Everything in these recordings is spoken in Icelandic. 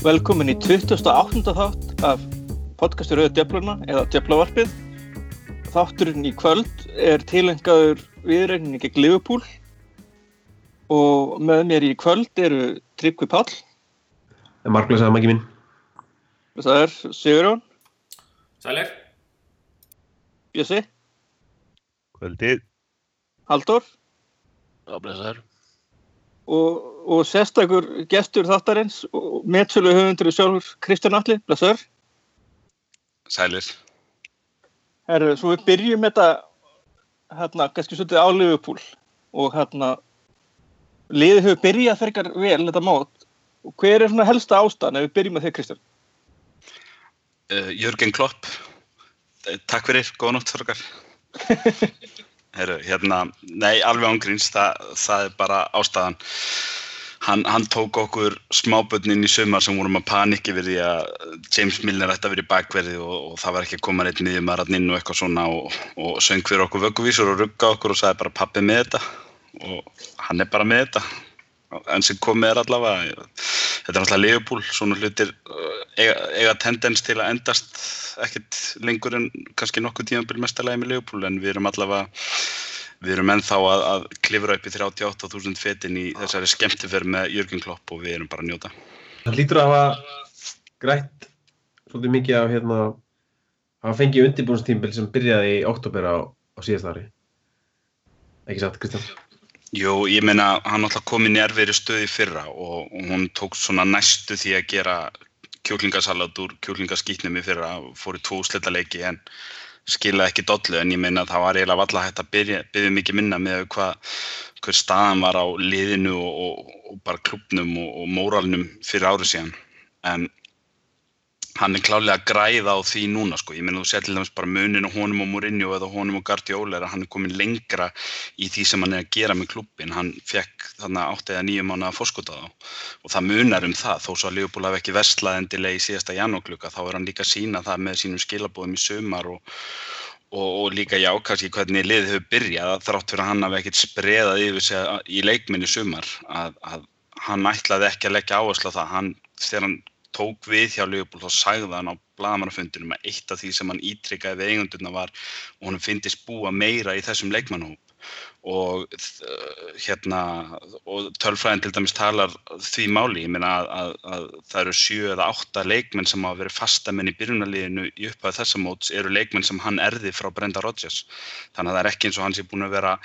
Velkomin í 28. þátt af podcastu Rauða Djöfluna eða Djöflavarpið. Þátturinn í kvöld er tilengaður viðregninni gegn Liverpool og með mér í kvöld eru Tryggvi Pall, Það er marglega sagði mæki mín. það er Sigurjón, Sælir, Bjössi, Kvöldið. Halldór Já, blessaður. og, og sérstakur gestur þáttarins og metsölu höfundur sjálfur Kristján Alli, blessaður. Sælir. Herru, svo við byrjum þetta hérna, kannski svolítið á Liverpool og hérna liðið hefur byrjað fergar vel þetta mót og hver er svona helsta ástæðan ef við byrjum með þig Kristján? Uh, Jörgen Klopp. Eh, Takk fyrir, góða nótt þorgar. Heru, hérna, nei, alveg ángríns, það, það er bara ástæðan. Hann, hann tók okkur smábötnin í sumar sem vorum að panikki við því að James Milner ætti að vera í bakverði og, og það var ekki að koma neitt niður maður að og eitthvað svona og, og söng fyrir okkur vögguvísur og rugga okkur og sagði bara pappi með þetta. Og hann er bara með þetta. Enn sem komið er allavega þetta er náttúrulega Leopold, svona hlutir uh, eiga, eiga tendens til að endast ekkert lengur en kannski nokkuð tímanbíl mestalagi með Leopold en við erum allavega við erum ennþá að, að klifra upp í 38.000 fetin í þessari skemmtiferð með Jörgen Klopp og við erum bara að njóta Það lítur að hafa grætt svolítið mikið af hérna hafa fengið undirbúinstímbil sem byrjaði í oktober á, á síðast ári. Ekki satt, Kristján? Jú, ég meina, hann alltaf kom í erfiðri stöði fyrra og, og hún tók svona næstu því að gera kjúklingasalat úr kjúklingaskýtnum í fyrra, fór í tvo slitaleiki en skilaði ekki dollu en ég meina það var eiginlega valla hægt að byrja, byrja mikið minna með hvað hver staðan var á liðinu og, og, og bara klubnum og, og móralnum fyrir árið síðan. En hann er klálega að græða á því núna sko, ég meina þú til dæmis bara munin og honum og Mourinho eða honum og Guardiola er að hann er komin lengra í því sem hann er að gera með klubbin, hann fekk þarna 8 eða 9 mánu að fórskota þá. Og það munar um það, þó svo að Liverpool hafi ekki verslað endilega í síðasta janúarkluka þá er hann líka að sína það með sínum skilabóðum í sumar og, og, og líka já, kannski hvernig liðið hefur byrjað þrátt fyrir að hann hafi ekkert spreðað yfir sig í leikminni sumar að, að hann ætlaði ekki að leggja áherslu á það, hann, þegar hann tók við hjá Leopold þá sagði hann á blagamannafundinum að eitt af því sem hann ítrykkaði við eigundurna var og hann finnist búa meira í þessum leikmannhóp og uh, hérna og tölfræðin til dæmis talar því máli, ég meina að, að, að það eru sjö eða átta leikmenn sem hafa verið fastamenn í byrjunarliðinu í upphæðu þessa móts eru leikmenn sem hann erði frá Brenda Rodgers. Þannig að það er ekki eins og hann sé búin að vera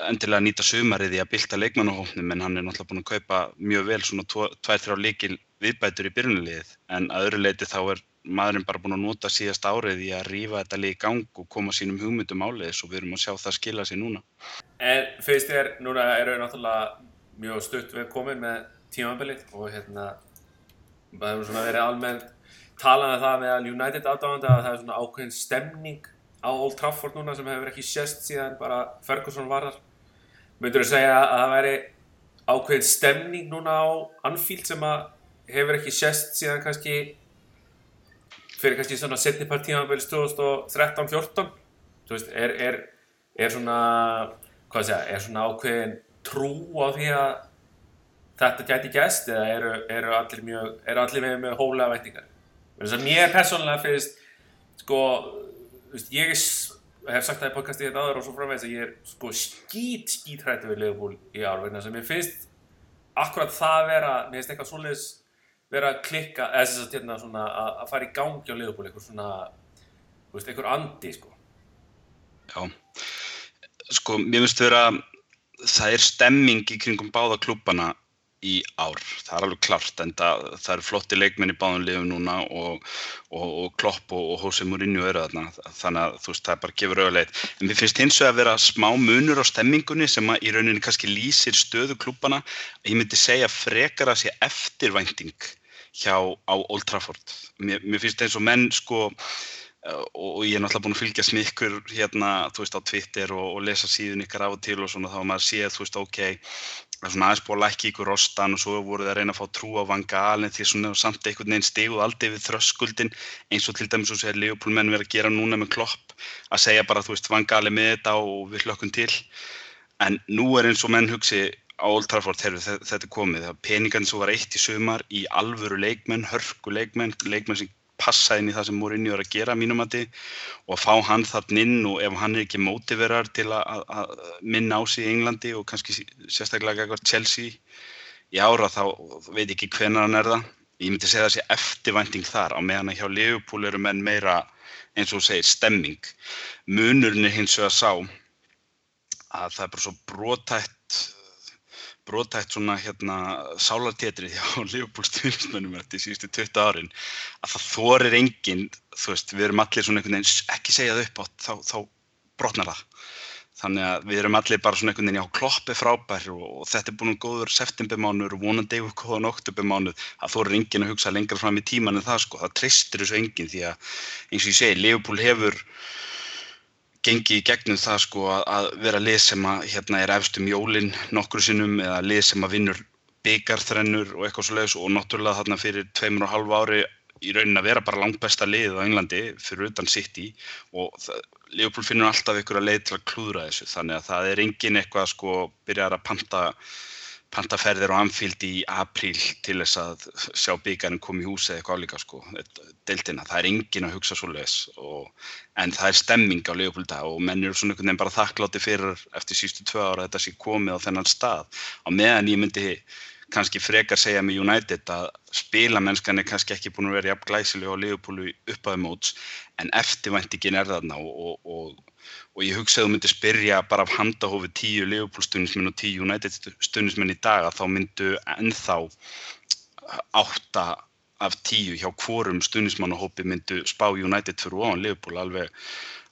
endilega að nýta sumarið í að bylta leikmannahópnum en hann er náttúrulega búin að kaupa mjög vel svona tvær-þrjá líkil viðbætur í byrjunarliðið en að öðru leiti þá er maðurinn bara búin að nota síðast árið í að rýfa þetta lið í gang og koma sínum hugmyndum áleiðis og við erum að sjá það skila sér núna. en fyrst þér, núna eru við náttúrulega mjög stutt við komin með tímabilið og hérna það hefur svona verið almennt talað um það með að United aðdáðandi að það er svona ákveðin stemning á Old Trafford núna sem hefur ekki sést síðan bara Ferguson var þar. Myndur þú segja að það væri ákveðin stemning núna á Anfield sem að hefur ekki sést síðan kannski fyrir kannski svona setnipart tímabilið 2013-14 þú veist, er, er, er svona hvað segja, er svona ákveðin trú á því að þetta gæti gæst eða eru, eru allir mjög, eru allir með, veitingar þess að mér persónulega finnst sko, veist, ég er hef sagt það í podcasti þetta aður og svo framvegis að ég er sko skít hrættu við Liverpool í ár vegna sem ég finnst akkurat það vera, mér finnst eitthvað svoleiðis vera að klikka, eða þess að hérna svona að, fara í gangi á Liverpool eitthvað svona, þú veist, eitthvað andi sko. Já, sko, mér finnst vera, það er stemming í kringum báða klubbana í ár, það er alveg klart en það, það eru flotti leikmenn í báðum liðum núna og, og, og Klopp og, og Jose Mourinho eru þarna. Þannig að þú veist, það bara gefur auðvitað en mér finnst hins vegar að vera smá munur á stemmingunni sem að í rauninni kannski lýsir stöðu klubbana, ég myndi segja frekar að sé eftirvænting hjá á Old Trafford. Mér, mér finnst eins og menn sko og ég er náttúrulega búin að fylgjast með ykkur hérna, þú veist, á Twitter og, og lesa síðun ykkar af og til og svona þá maður séð, þú veist, ok svona aðeins búið að lækja ykkur rostan og svo voru það að reyna að fá trú á Van Gaal en því svona samt einhvern veginn stíguð aldrei við þröskuldin eins og til dæmis og sér Leopold menn verið að gera núna með klopp að segja bara, þú veist, Van Gaal er með þetta og við hlökkum til. En nú er eins og menn hugsi á Old Trafford, heyrðu, þe- þetta komið, það peningarnir sem var eitt í sumar í alvöru leikmenn, hörku leikmenn, leikmenn sem passa inn í það sem Mourinho er að gera að mínum mati og að fá hann þarna inn og ef hann er ekki mótiverar til að, að, að minna á sig í Englandi og kannski sérstaklega eitthvað Chelsea í ára þá veit ekki hvenær hann er það. Ég myndi segja sé eftirvænting þar á meðan að hjá Liverpool eru menn meira eins og segir stemming. Munurinn er hins vegar sá að það er bara svo brotætt brotætt svona hérna sálartétrið hjá Liverpool stuðnismönnum eftir síðustu 20 árin að það þorir enginn, þú veist, við erum allir svona einhvern veginn, "Ss, ekki segja það upp átt, þá, þá brotnar það. Þannig að við erum allir bara svona einhvern veginn, já, klopp er frábær og, og þetta er búin góður septembermánuður og vonandi yfir góðan oktobermánuð að þorir enginn að hugsa lengra fram í tíman en það sko, það treystir þessu enginn því að eins og ég segi, Liverpool hefur gengið í gegnum það sko að, vera lið sem að hérna er efst um jólin nokkru sinnum eða lið sem að vinnur byggarþrennur og eitthvað svo leiðis og náttúrulega þarna fyrir tveimur og halvu ári í raunin að vera bara langt besta lið á Englandi fyrir utan City og Liverpool finnur alltaf ykkur að leið til að klúðra þessu. Þannig að það er engin eitthvað sko byrjar að panta panta ferðir á Anfield í apríl til þess að sjá byggarinn koma í hús eða eitthvað álíka sko, deildina. Það er engin að hugsa svo leiðis en það er stemming á dag og menn eru svona einhvern veginn bara þakklátti fyrir eftir sístu tvö ára þetta sé komið á þennan stað. Á meðan ég myndi kannski frekar segja með United að spilamennskan er kannski ekki búin að vera jafn glæsilega á Leopold uppaði móts en eftirvæntingin er þarna og, og, og og ég hugsa að þú myndir spyrja bara af handahófi tíu Liverpool stundismenn og tíu United stundismenn í dag að þá myndu ennþá átta af tíu hjá hvorum stundismannahópi myndu spá United fyrir ofan Liverpool alveg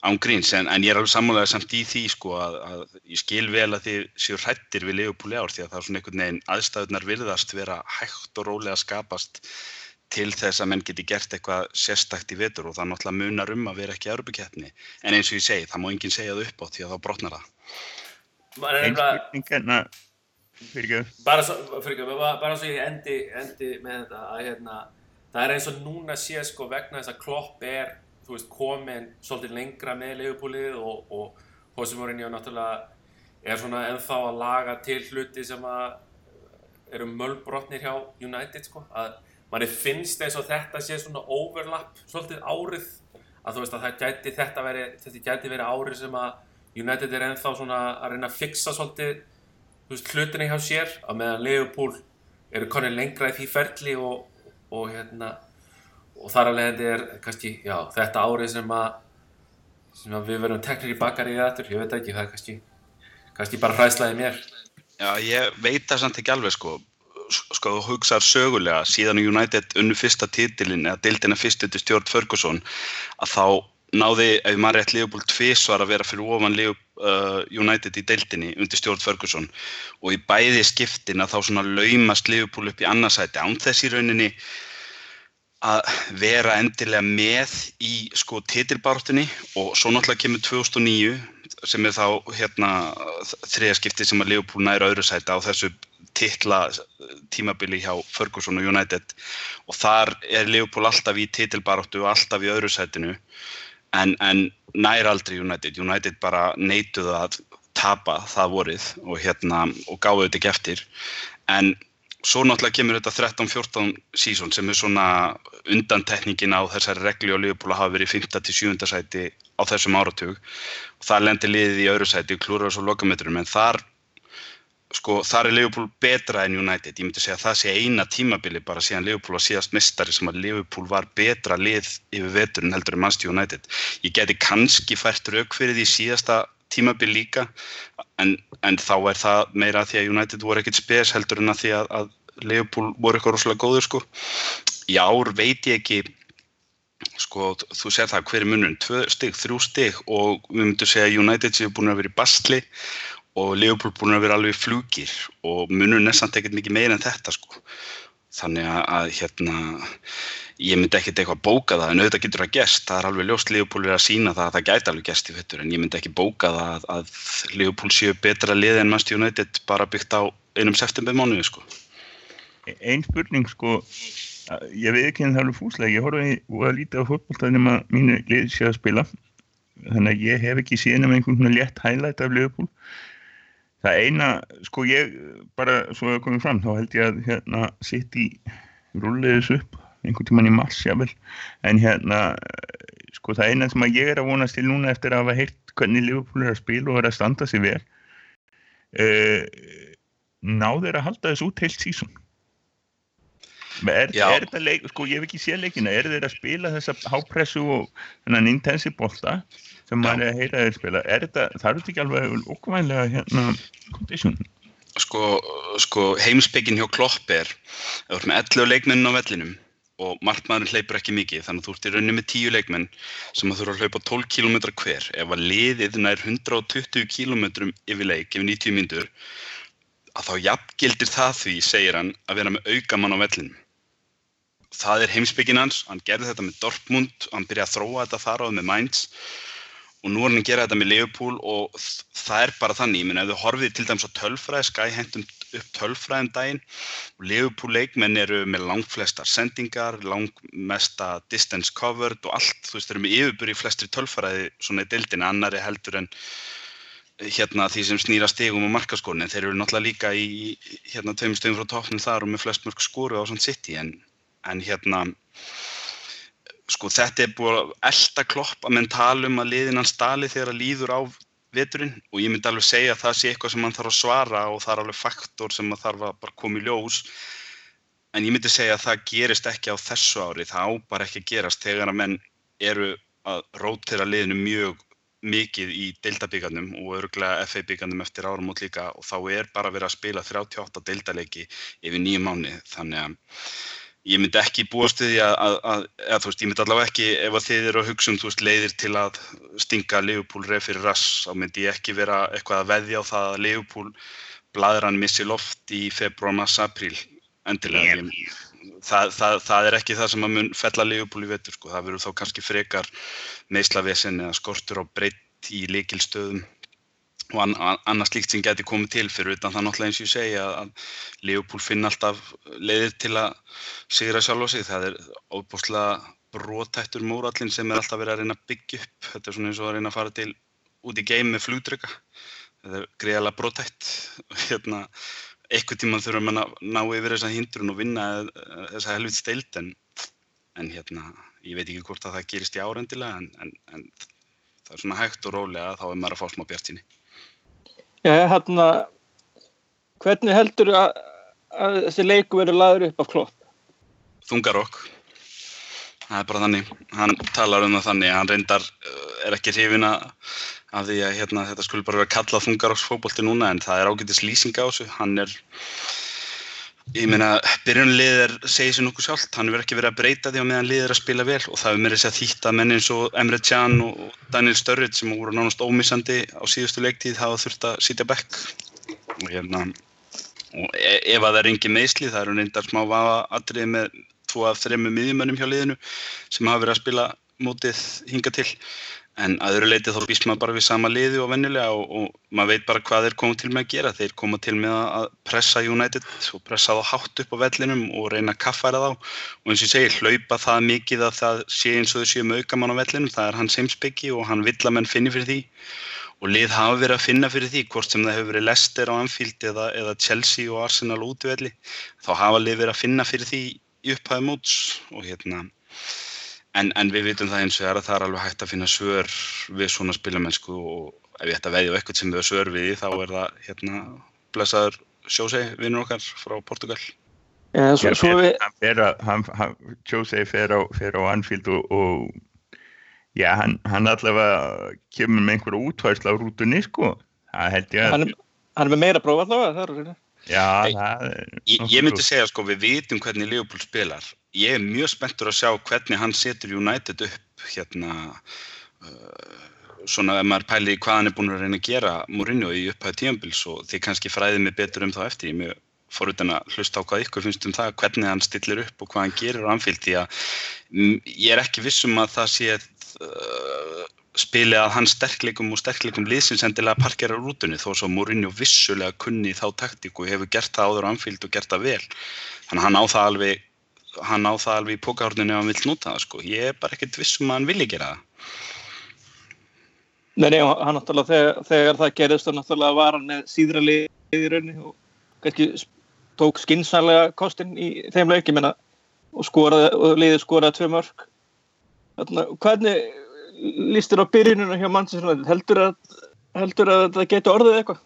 án gríns. En, en ég er alveg sammálega samt í því sko að, að ég skil vel að þið séu hrættir við Liverpool í ár því að það er svona einhvern veginn aðstæðunar virðast vera hægt og rólega skapast til þess að menn geti gert eitthvað sérstakt í vetur og það náttúrulega munar um að vera ekki Európa-keppni. En eins og ég segi, það má enginn segja það upp á því að þá brotnar það. svo, fyrir, bara, bara svo ég endi, endi með þetta að hérna, það er eins og núna sé sko vegna þess að Klopp er veist, komin svolítið lengra með leifupúlið og, og Jose Mourinho náttúrulega er svona ennþá að laga til hluti sem að eru mölbrotnir hjá United sko, að manni finnst eins og þetta sé svona overlap svolítið árið að þú veist að gæti þetta veri, gæti verið árið sem að United er ennþá svona að reyna að fixa svolítið veist, hlutinni hjá sér á meðan Liverpool eru konið lengra í því ferli og, og hérna og þar alveg þetta er kannski, já, þetta árið sem að sem að við verðum teknir í bakari í þetta, ég veit ekki, það er kannski kannski bara hræðslaði mér. Já, ég veit það samt ekki alveg sko, sko þú hugsaðar sögulega síðan United unnu fyrsta titilin eða dildina fyrst undir stjórn Ferguson að þá náði, ef maður rétt Liverpool tvisvar að vera fyrir ofan uh, United í deildinni undir stjórn Ferguson. Og í bæði skiptin að þá svona laumast Liverpool upp í annarsæti án þess í rauninni að vera endilega með í sko titilbártunni og svo náttúrulega kemur 2009 sem er þá hérna þriða skipti sem að Liverpool næra öðru sæti á þessu titla tímabili hjá Ferguson og United og þar er Liverpool alltaf í titilbáratu og alltaf í öðru sætinu en, en næra aldrei United United bara neituðu að tapa það vorið og hérna og gáðu þetta ekki eftir en svo náttúrulega kemur þetta 13-14 sísón sem er svona undantekningin á þessari regli og Liverpool hafa verið í 5. til 7. sæti á þessum áratug og það lendir liðið í öðru sæti og klúrar svo lokametrum en þar sko þar er Liverpool betra en United. Ég myndi segja að það sé eina tímabili bara síðan Liverpool var síðast mistari sem að Liverpool var betra lið yfir veturinn heldur en Manchester United. Ég geti kannski fært rauk fyrir því síðasta tímabil líka en, en þá er það meira því að United voru ekkert spes heldur en að því að, að Liverpool voru eitthvað rosalega góður sko. Í ár veit ég ekki sko þú sér það hver er munurinn, tvö stig, þrjú stig og við myndum segja að United séu búin að vera í bastli og Liverpool búin að vera alveg flugir og munurinn er samt ekkert mikið meira en þetta sko. Þannig að, að hérna ég myndi ekkert eitthvað bóka það en auðvitað getur það gest, það er alveg ljóst Liverpool er að sína það að það gæti alveg gest í fettur en ég myndi ekki bóka það að, að Liverpool séu betra lið en Manchester United bara byggt á einum september mánuði sko Einn spurning sko, að ég veit ekki en það er fúslega, ég horfa að líta á fótbolta nema mínu lið sé að spila, þannig að ég hef ekki síðan um einhvern svona létt highlight af Liverpool. Það eina, sko ég bara svo að komið fram, þá held ég að hérna sitt í rulliðis upp einhvern tíman í mars, jável en hérna, sko það eina sem að ég er að vonast til núna eftir að hafa heyrt hvernig Liverpool er að spila og er að standa sig vel uh, náður að halda þess út heilt sísón Er, er þetta leik, sko ég hef ekki séð leikina, er þeir að spila þessa hápressu og þennan intensive bolta sem maður er að heyra þeir spila, er þetta, það er þetta ekki alveg okkvæmlega hérna condition? sko, sko heimspekin hjá Klopp er að þú ert með 11 leikmenn á vellinum og markmaðurinn hleypur ekki mikið þannig að þú ert í rauninni með 10 leikmenn sem að þurfa að hlaupa 12 km hver. Ef að liðið nær 120 km yfir leik, yfir 90 mínútur að þá jafngildir það því, segir hann, að vera með aukamann á vellinum. Það er heimspekin hans, hann gerði þetta með Dortmund hann byrjaði að þróa þetta þar á með Mainz og nú er hann að gera þetta með Liverpool og það er bara þannig, ég meina ef þú horfið til dæmis á tölfræði, Sky hentum upp tölfræðum daginn. Og Liverpool leikmenn eru með langflestar sendingar, langmesta distance covered og allt, þú veist, þeir eru með yfirbur í flestri tölfræði svona í deildin, annari heldur en hérna því sem snýra stegum og markaskórin, en þeir eru náttúrulega líka í hérna tveim stegum frá toppnum þar og með flest mörg skóru á svona City, en, en hérna sko þetta er búið að elda klopp að menn tala um að liðin hans stali þegar að líður á veturinn og ég myndi alveg segja að það sé eitthvað sem hann þarf að svara og það er alveg faktor sem að þarf að bara koma í ljós. En ég myndi segja að það gerist ekki á þessu ári, það á bara ekki að gerast þegar að menn eru að rótera liðinu mjög mikið í deildabíkarnum og örgulega FA bíkarnum eftir áramót líka og þá er bara verið að spila 38 deildaleiki yfir nýju mánu þannig að ég myndi ekki búast því að, að, að þú veist, ég myndi allavega ekki ef að þið eru að hugsa um þú veist, leiðir til að stinga Liverpool ref fyrir rass þá myndi ég ekki vera eitthvað að veðja á það að Liverpool bladran missi loft í februar, mars, apríl endilega. Ég, það, það, það er ekki það sem að mun fella Liverpool í vetur sko. það verður þá kannski frekar meðslavesen eða skortur á breytt í líkilstöðum og an, an, annað slíkt sem geti komið til fyrir utan það náttúrulega eins og ég segja að, að Leopold finn alltaf leiðir til að sigra sjálf á sig. Það er óbúslega brotættur mórallin sem er alltaf verið að reyna að byggja upp. Þetta er svona eins og að reyna að fara til út í geim með flugdrega þetta er greiðalega brotætt og hérna eitthvað tíma þurfum við að ná yfir þessa hindrun og vinna þessa helvit steild en, en hérna ég veit ekki hvort að það gerist í árendilega en, en, en það er svona hægt og rólega þá er maður að fá smá bjartinni Já, hérna, hvernig heldur að, að þessi leiku verður laður upp af klopp? Þungarokk. Það er bara þannig, hann talar um það þannig hann reyndar uh, er ekki hrifin að því að hérna, þetta skulle bara vera kallað þungarokksfótbolti núna en það er ágætis lýsing á þessu. Hann er ég meina, byrjunlið er segið sér nokkuð sjálft, hann verður ekki verið að breyta því á meðan lið er að spila vel og það er mér að segja þýtt að menn eins og Emre Can og Daniel Sturridge sem voru nánast ómissandi á síðustu leiktíð hafa þurft að sitja bekk og hérna og e ef að það er engin meðsli það eru reyndar smá vafa atriði með tvo af þremmu miðjumönnum hjá liðinu sem hafa verið að spila mótið hinga til en að öðru leiti þá býst maður bara við sama liði og venjulega og, og maður veit bara hvað þeir koma til með að gera. Þeir koma til með að pressa United og pressa þá hátt upp á vellinum og reyna að kaffæra þá. Og eins og ég segi hlaupa það mikið að það sé eins og þau séu með aukamann á vellinum það er hans heimsbyggi og hann vill að menn finni fyrir því. Og lið hafa verið að finna fyrir því hvort sem það hefur verið Leicester á Anfield eða, eða Chelsea og Arsenal útvelli þá hafa lið verið að finna fyrir því í upphæðu móts og hérna en, en við vitum það eins og það er að það er alveg hægt að finna svör við svona spilamennsku og ef ég ætti að veðja eitthvað sem við höfum svör við þá er það hérna blessaður sjósei vinnur okkar frá Portugal Já, svo, svo við, hann fer á, á Anfield og, og já, hann, hann allavega kemur með einhverja útværsla á rútunni, sko. Það held ég að, hann, er- hann er með meira próf allavega, það er reyna. já, Nei, það er... Ég, ég myndi segja sko, við vitum hvernig Liverpool spilar. Ég er mjög spenntur að sjá hvernig hann setur United upp hérna uh, svona ef maður pæli hvað hann er búin að reyna að gera Mourinho í upphæðu tíambils og þið kannski fræðið mig betur um þá eftir. Ég mjög forut að hlusta á hvað ykkur finnst um það, hvernig hann stillir upp og hvað hann gerir á Anfield því að mm, ég er ekki viss um að það sé uh, spili að hans sterkleikum og sterkleikum liðsins endilega parkera rútunni þó svo Mourinho vissulega kunni þá taktíku hefur gert það áður á Anfield og gert það vel þannig hann á það alveg hann á það alveg í pókahorninu ef hann vil nota það sko ég er bara ekkert viss um að hann vilji gera það Nei, nei, hann náttúrulega þegar, þegar það gerðist þá náttúrulega var hann með síðra lið í rauninni og kannski tók skynsælega kostinn í þeim leik, ég meina og skoraði, og liðið skoraði tvö mörg hvernig líst þér á byrjununa hjá United heldur að, heldur að það geti orðið eitthvað?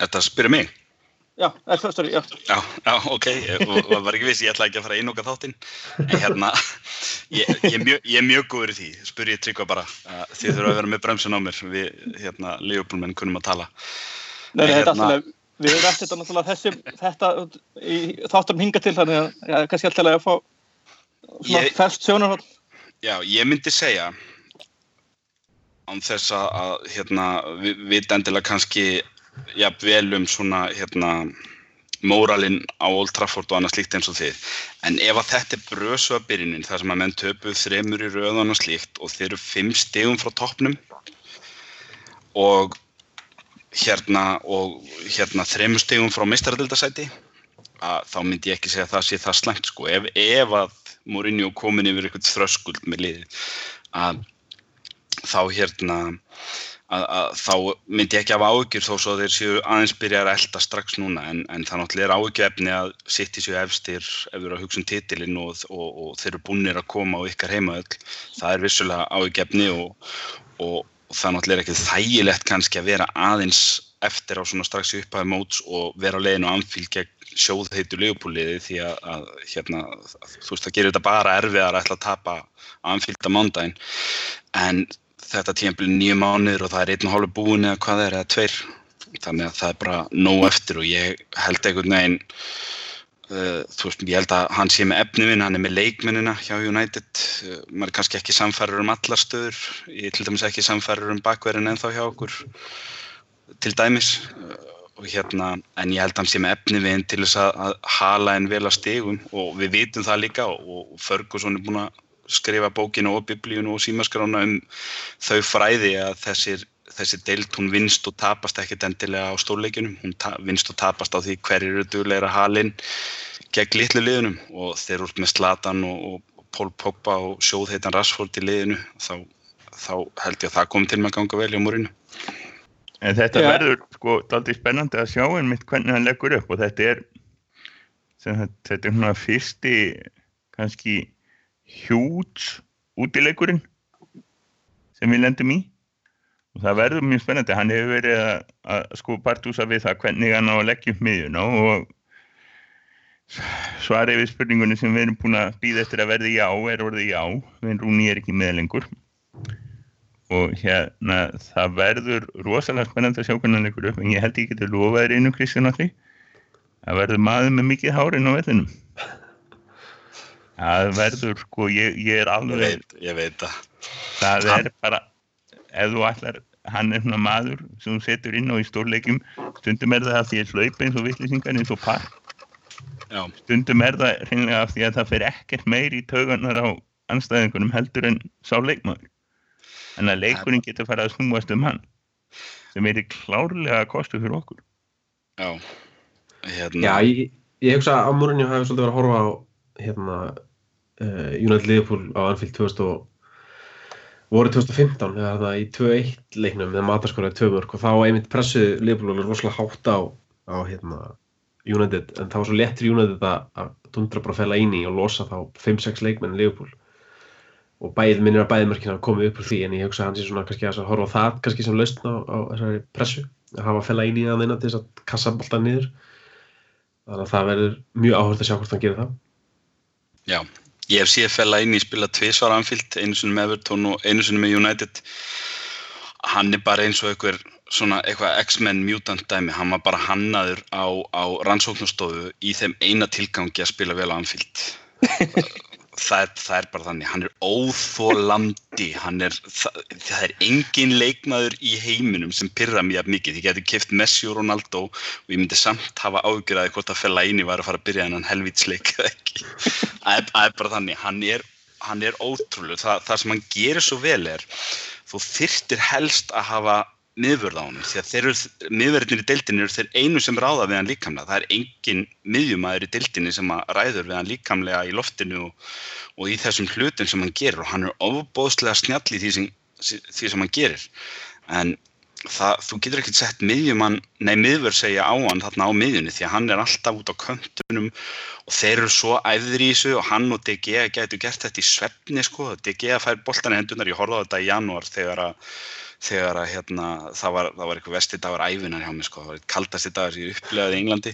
Þetta spyrir mig. Já, það stóri, já Já, já, ok, og var ekki viss, ég ætla ekki að fara inn okkar þáttinn. En hérna, ég, ég, er mjög, ég er mjög góður í því, spyr ég tryggva bara. Uh, þið þurfa að vera með bremsun á mér, við, hérna, Leopoldmenn kunum að tala. Nei, er Hérna- alltaf, við höfum rætt þetta náttúrulega þessi, þetta í þáttum hinga til þannig að, já, kannski alltaf að fá svona Ég- fest sjónarhótt. Já, ég myndi segja án þess að, að hérna, við vita endilega kannski jafnvel um svona hérna, móralinn á Old Trafford og annað slíkt eins og þið. En ef að þetta er brösu að byrjunin, þar sem að menn töpuð þremur í röð og annað slíkt og þeir eru fimm stegum frá toppnum og hérna og hérna þremur stegum frá meistaradildasæti að þá myndi ég ekki segja að það sé það slæmt sko. Ef, ef að Mourinho komin yfir eitthvað þröskuld með liðið að þá hérna að, að þá myndi ég ekki hafa áhyggjur þó svo þeir séu aðeins byrjar að elda strax núna en, en það náttúrulega er áhyggjuefni að sitt í séu efstir ef við erum að hugsa um titilinn og, og, og þeir eru búinir að koma á ykkar heimaöll það er vissulega áhyggjuefni og, og, og það náttúrulega er ekki þægilegt kannski að vera aðeins eftir á svona strax í upphæði móts og vera á leiðinu anfíl gegn sjóðheitu legjupúliði því að, að hérna, þú veist það gerir þetta bara erfiðar að ætla að tapa anfílda mándaginn en þetta tímpil nýju mánuður og það er einn og hálfu búin eða hvað er eða tveir. Þannig að það er bara nóg eftir og ég held einhvern veginn uh, þú veist, ég held að hann sé með efnivinn, hann er með leikmennina hjá United. Uh, maður er kannski ekki samfærir um allar stöður ég til dæmis ekki samfærir um bakverðin ennþá hjá okkur til dæmis. Uh, og hérna, en ég held að hann sé með efnivinn til þess að, hala en vel að stigum og við vitum það líka og, og Ferguson er búin að skrifa bókinu og biblíunu og símaskrána um þau fræði að þessir, þessi deilt hún vinst og tapast ekkert endilega á stórleikunum, hún vinst og tapast á því hverjir eru dugleira halinn gegn litlu liðunum og þeir út með Slatan og, og Pól Pogba og sjóðheitan Rashford í liðinu þá, þá held ég að það kom til með að ganga vel hjá múrinu. En þetta Já. verður sko aldrei spennandi að sjá einmitt hvernig hann leggur upp og þetta er sem sagt, þetta er svona fyrsti kannski hjúts útileikurinn sem við lendum í. Og það verður mjög spennandi, hann hefur verið að, að sko partúsa við það hvernig hann á að leggja upp miðjuna og svarið við spurningunni sem við erum búin að býða eftir að verði já er orðið já, við Rúni er ekki með lengur. Og hérna það verður rosalega spennandi að sjá hvernig hann leikur upp en ég held ég getur lofað þér einu Kristján allir það verður maður með mikið hárin á vellinum það verður sko ég, ég er Ég alveg veit, ég veit það. það er bara ef þú ætlar hann er svona maður sem setur inn á í stórleikum stundum er það að því að hlaupa eins og vittlisingar eins og par Já, stundum er það hreinlega af því að það fer ekkert meir í taugarnar á anstæðingunum heldur en sá leikmaður en að leikurinn getur farið að snúast um hann sem er klárlega kostu fyrir okkur já. Hérna, Já, ég, ég hugsa að Mourinho hefði svolítið verið að horfa á hérna, United Liverpool á Anfield 2000 og voru 2015 eða það í 2-1 leiknum með matarskóraði 2 mörg og þá einmitt pressuð Liverpool alveg rosalega hátt á, á hérna, United. En það var svo léttir United að, tundra bara að fella inn í og losa þá 5-6 leikmenn Liverpool. Og bæð minnir að bæðmörkina komið upp úr því en ég hugsa að hann sé svona kannski að horfa það kannski sem lausn á, á þessari pressu. Að hafa að fella inn í það innan til þess að kassa boltan niður. Þannig að það verður mjög áhört að sjá hvort hann gerir það. Já, ég hef séð fella inn í spila tvisvar anfíld, einu sinni með Everton og einu sinni með United. Hann er bara eins og einhver svona eitthvað X-Men mutant dæmi, hann var bara hannaður á, á rannsóknastofu í þeim eina tilgangi að spila vel á anfíld. það, er, það er bara þannig, hann er óþólandi, hann er, það, það er engin leikmaður í heiminum sem pyrra jafn mikið. Ég geti kipt Messi og Ronaldo og ég myndi samt hafa ágjörði hvort að fella í var að fara að byrja þennan helvítsleik eða ekki. Það er, er bara þannig, hann er, hann er ótrúlega, það, það sem hann gerir svo vel er, þú þyrtir helst að hafa miðvörð á eru, miðvörðinir í deildinni eru þeir einu sem ráða við hann líkamlega, það er engin miðjumæður í deildinni sem ræður við hann líkamlega í loftinu og, og í þessum hlutum sem hann gerir. Og hann er ofbóðslega snjall í því sem, því sem hann gerir. En það, þú getur ekkert sett miðjumann, nei miðver segja á hann þarna á miðjunni því að hann er alltaf út á köntunum og þeir eru svo æðri í þessu og hann og DG getur gert þetta í svefni sko, DG fær boltan í hendunar, ég horfði á þetta í janúar þegar að þegar að hérna, það var, það var eitthvað vesti dagur æfinar hjá mig sko, það var eitt kaldasti dagur sem ég upplegaði í Englandi.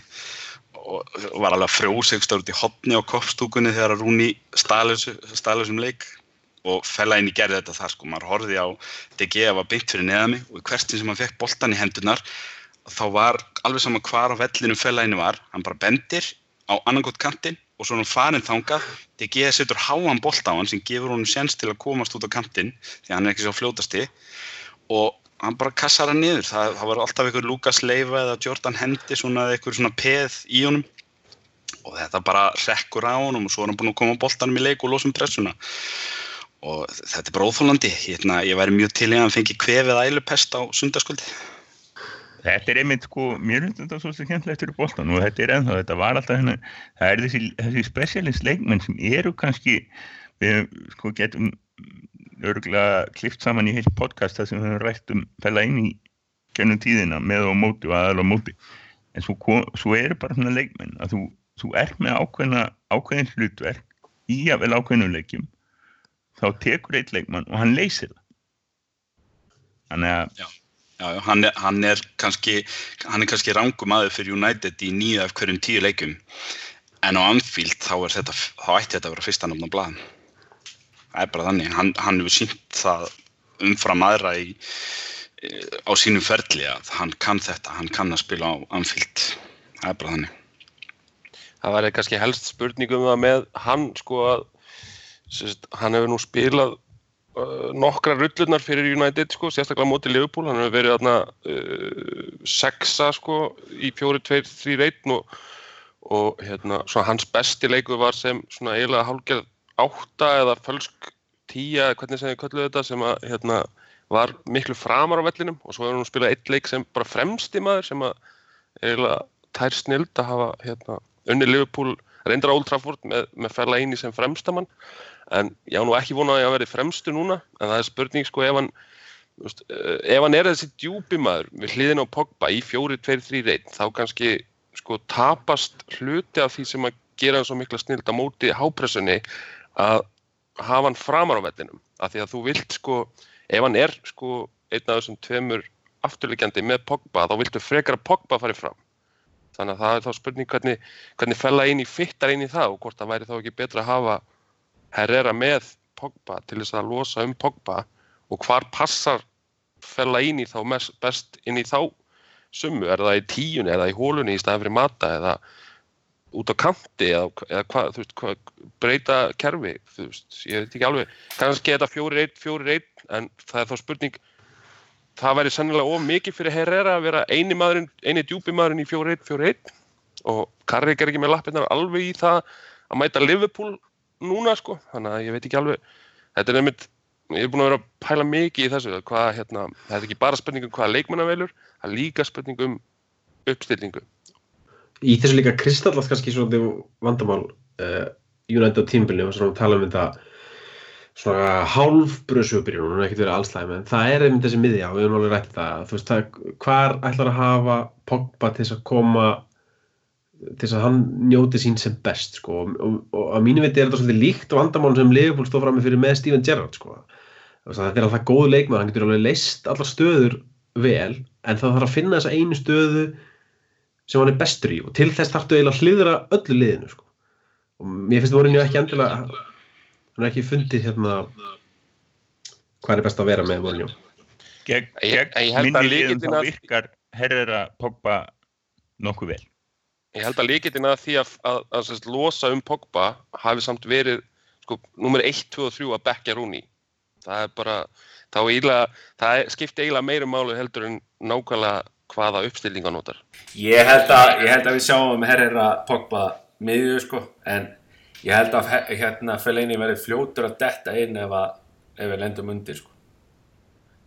Og var alveg einhverstað út í hopni á koppstúkunni þegar að Rúni stælusum leik. Og fellaðin í gerði þetta þar sko, maður horfið á DG að var byggt fyrir neða mig. Og hverstin sem hann fekk boltan í hendunar þá var alveg saman hvar á vellinu fellaðinu var, hann bara bendir á annarkot kantinn og svo er hann farin þangað. DG setur háan bolt á hann sem gefur honum séns til að komast út á kantinn því hann er ekki svo fljótasti og hann bara kassar hann niður. Það, það var alltaf einhver Lukas Leiva eða Jordan Hendi svona einhver svona peð í honum. Og þetta bara rekkur á honum og svo er hann búin að koma á boltanum í leik og losa um pressuna. Og þetta er bara óþólandi hérna, ég væri mjög til í að hann fengi kvefið ælupest á sundarskvöldi. Þetta er einmitt sko, mér finnst þetta svo skemmtilegt fyrir boltan og þetta er ennþá, þetta var alltaf hérna, það er þessi, þessi specialist leikmenn sem eru kannski, við sko getum örgulega klift saman í heilt podcast þar sem við höfum rætt um fæla inn í gennum tíðina með og móti og aðal og móti. En svo, svo eru bara svona leikmenn að þú, þú er með ákveðna ákveðin hlutverk í að vel ákveðnum leikjum þá tekur eitt leikmann og hann leysir það. Þannig að já, já, hann, er, hann er kannski hann er kannski rangum aðeins fyrir United í nýju af hverjum tíu leikum en á Anfield þá, þá ætti þetta að vera fyrsta náttúrulega blaðan er bara þannig, hann, hann hefur sínt það umfram aðra í, á sínum ferli að hann kann þetta, hann kann að spila á Anfield, það er bara þannig. Það væri kannski helst spurningum það með hann sko að sérst, hann hefur nú spilað uh, nokkra rullunar fyrir United sko, sérstaklega mótið Liverpool, hann hefur verið þarna uh, sexa sko í fjóri, tveir, þrý reitn og, og hérna, svona hans besti leiku var sem svona eiginlega hálfgerð átta eða fölsk tíja hvernig sem þið kölluðu þetta sem að hérna, var miklu framar á vellinum og svo hefur hún spilað eitt leik sem bara fremsti maður sem að eiginlega tær snild að hafa hérna, unni Liverpool reyndar á Old Trafford með, með fæla eini sem fremstamann en ég á nú ekki vonað að ég hafa verið fremstu núna en það er spurning sko ef hann veist, eh, ef hann er þessi djúpi maður við hliðin á Pogba í 4-2-3-1 þá kannski sko tapast hluti af því sem að gera hann svo mikla snild á móti hápressunni að hafa hann framar á vellinum. Af því að þú vilt sko ef hann er sko einn af þessum tveimur afturlíkjandi með Pogba þá viltu frekar að Pogba fari fram. Þannig að það er þá spurning hvernig, hvernig fella eini fittar eini það og hvort það væri þá ekki betra að hafa Herrera með Pogba til þess að losa um Pogba og hvar passar fella eini þá mest, best inn í þá summu, er það í tíunni eða í hólunni í staðan fyrir mata eða út á kanti eða, eða hvað, þú veist, hvað, breyta kerfi, þú veist, ég veit ekki alveg, kannski er þetta fjóri reitt, fjóri reitt, en það er þá spurning, það væri sannilega of mikið fyrir Herrera að vera eini maðurinn, eini djúpi maðurinn í fjóri reitt, fjóri reitt og Karrik er ekki með lappinnar alveg í það að mæta Liverpool núna, sko, þannig að ég veit ekki alveg, þetta er nefnitt, ég er búin að vera að pæla mikið í þessu, hvað, hérna, það er ekki bara spurning um hvaða leikmannavelur, það er líka spurning um uppstillingu í þessu líka kristallast kannski svona vandamál uh, United tímbilinu og svona tala um þetta svona hálfbröðsjöbyrjun og ekkert verið allslæg en það er einmitt þessi miðja og við erum alveg rættið það þú veist það, hvar ætlar að hafa Pogba til þess að koma til þess að hann njóti sín sem best sko? Og, og, og að mínu viti er þetta svolítið líkt vandamál sem Liverpool stóð fram með fyrir með Steven Gerrard sko. Það er alltaf góð leikmað, hann getur alveg leist allar stöður vel en það þarf að finna þessa einu stöðu sem hann er bestur í og til þess þarftu eiginlega að hliðra öllu liðinu sko. og mér finnst voruðinu ekki endilega hann er ekki fundið hérna hvað er best að vera með voruðinu gegn, gegn minni liðum þá virkar Herrera Pogba nokkuð vel. Ég held að líkitinn að því að, að, að, að losa um Pogba hafi samt verið sko, nummer 1, 2 og 3 að bekka Rúni það er bara eiginlega, það skipti eiginlega meira málu heldur en nákvæmlega hvaða uppstilling á notar? Ég held að, ég held að við sjáum Herrera Pogba miðju sko en ég held að hérna Fellaini verið fljótur að detta inn ef, að, ef við lendum undir sko.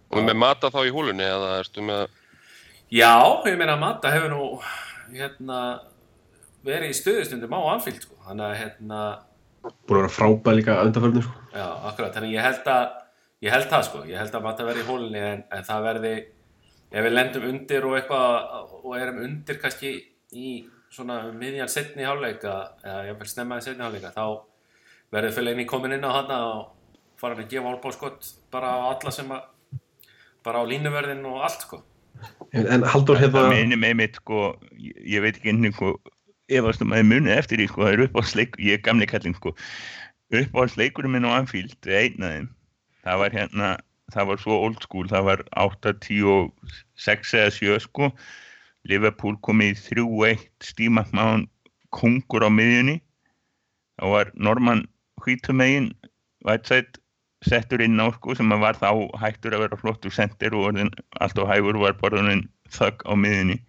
Og með mata þá í húlunni eða erstu með já, ég meina mata hefur nú hérna verið í stöðustundum á anfíld sko. Þannig að hérna búin að vera frábæð líka undanförnum sko. Já, akkurat, þannig ég held að ég held það sko, ég held að Mata verði í hólinni en, en það verði, ef við lendum undir og eitthvað og erum undir kannski í svona um miðjan setni háluleika eða jáfnveil snemmaði setni háluleika þá verður Fellaini komin inn á hana og fara hann að gefa álbáskott bara á alla sem að bara á línuverðin og allt sko. En Haldur Það hérna, minnir mig mitt sko, ég, veit ekki einhvern sko, efast um að ég muni eftir því sko, það er uppáhaldsleik, ég er gamli kallinn sko, uppáhaldsleikurinn minn á Anfield, einn af þeim, það var hérna, það var svo old school, það var 8, 10 og 6 eða 7 sko, Liverpool komið í 3-1, Steve McMahon kongur á miðjunni, þá var Norman Hvítumegin, Whiteside, settur inn á sko sem var þá hættur að vera flottur sendir og orðin allt og hægur var borðunin þögg á miðunni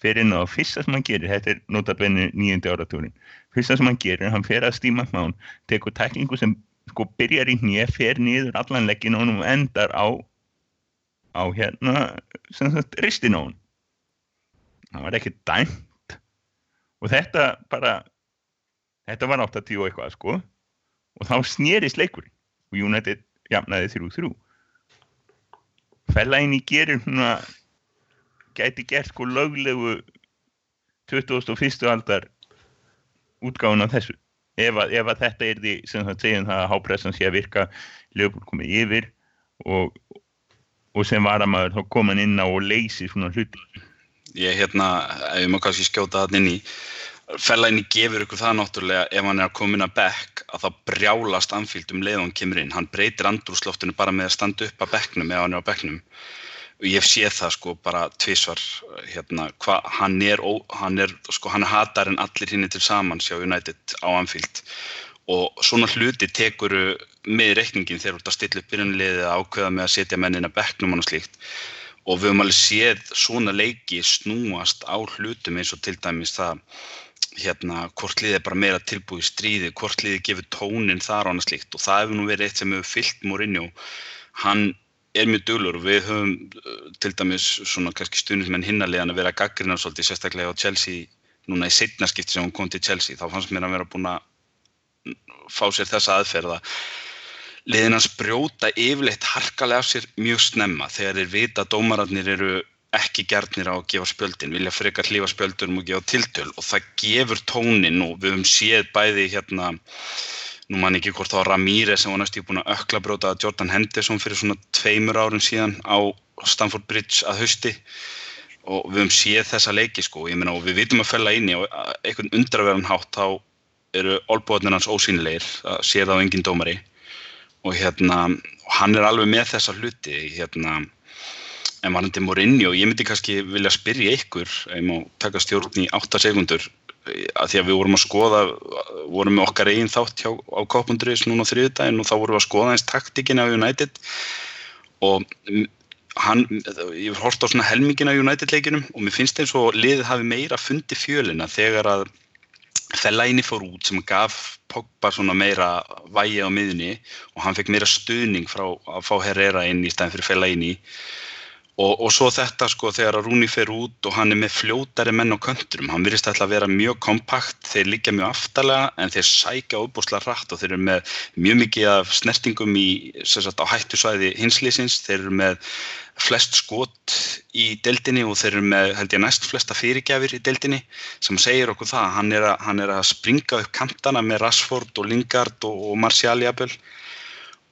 fyrir inn á fyrsta sem hann gerir, þetta er notabenni nýjöndi áratúrin, fyrsta sem hann gerir hann fer að stíma mán, tekur tæklingu sem sko byrjar í nýja, fer niður allan leggin og hann endar á á hérna ristin á hann það var ekki dæmt. Og þetta bara þetta var 80 og eitthvað sko. Og þá snerist leikurinn. Og United jafnaði 3-3 Fellaini gerir svona gæti gert sko löglegu 21. aldar útgáðun af þessu ef að, ef að þetta er því sem það segjum það að hápressan sé að virka lögbúl komið yfir og, og sem varamaður þá kom hann inn á og leysi svona hluti. Ég hérna, ef má kannski skjóta það inn í Fellaini gefur ykkur það náttúrulega ef hann er að koma inn að bekk að þá brjálast um og hann kemur inn. Hann breytir andrúsloftinu bara með að standa upp að bekknum ef hann er á bekknum ég sé það sko bara tvísvar hérna, hva, hann er, ó, hann er sko, hann hatar en allir hinn til saman sjá United á Anfield. Og svona hluti tekuru með reikningin þegar þú ert að stilla upp byrjunliðið að ákveða með að setja mennin að bekknum og slíkt. Og við höfum alveg séð svona leiki snúast á hlutum eins og til dæmis það hérna, hvort liðið er bara meira tilbúið stríði, hvort liðið gefur tónin þar og annað slíkt. Og það hefur nú verið eitt sem hefur fyllt Mourinho. Hann er mjög duglur og við höfum uh, til dæmis svona kannski stundismenn hinnarlegan að vera gaggrina svolítið sérstaklega á Chelsea núna í setna skipti sem hún kom til Chelsea. Þá fannst mér að vera búin að fá sér þessa aðferða. Liðin hans brjóta yfirleitt harkalega af sér mjög snemma þegar þeir vita að dómararnir eru ekki gernir á að gefa spjöldin, vilja frekar hlífa spjöldunum og gefa tiltöl. Og það gefur tónin og við höfum séð bæði hérna, nú man ekki hvort þá Ramírez sem var næstu búin að ökla bróta að Jordan Henderson fyrir svona tveimur árum síðan á Stamford Bridge að hausti. Og við höfum séð þessa leiki sko, ég meina og við vitum að fella inn í og einhvern undraverðan hátt þá eru olbúðarnir hans ósýnilegir, það sé það á engin dómari. Og hérna, hann er alveg með þessa hluti hérna En varandi Mourinho, ég myndi kannski vilja spyrja ykkur, ef ég má taka stjórn í 8 sekundur, að því að við vorum að skoða, vorum með okkar eigin þátt hjá, á K.is núna á þriðdægin og þá vorum við að skoða eins taktíkin af United. Og hann, ég hort á svona helmingin af United leikinum og mér finnst eins og liðið hafi meira fundi fjölina þegar að Fellaini fór út sem gaf Pogba svona meira vægi á miðunni og hann fekk meira stuðning frá að fá Herrera inn í stæðin fyrir Fellaini. Og, og svo þetta sko þegar að Rúni fer út og hann er með fljótari menn á könturum, hann virðist alltaf að vera mjög kompakt, þeir liggja mjög aftalega en þeir sækja óbúslega rætt og þeir eru með mjög mikið af snertingum í, sagt, á hættusvæði hinslýsins, þeir eru með flest skot í deildinni og þeir eru með held ég næst flesta fyrirgjafir í deildinni sem segir okkur það, hann er að, hann er að springa upp kantana með Rashford og Lingard og, og Martial jafnvel.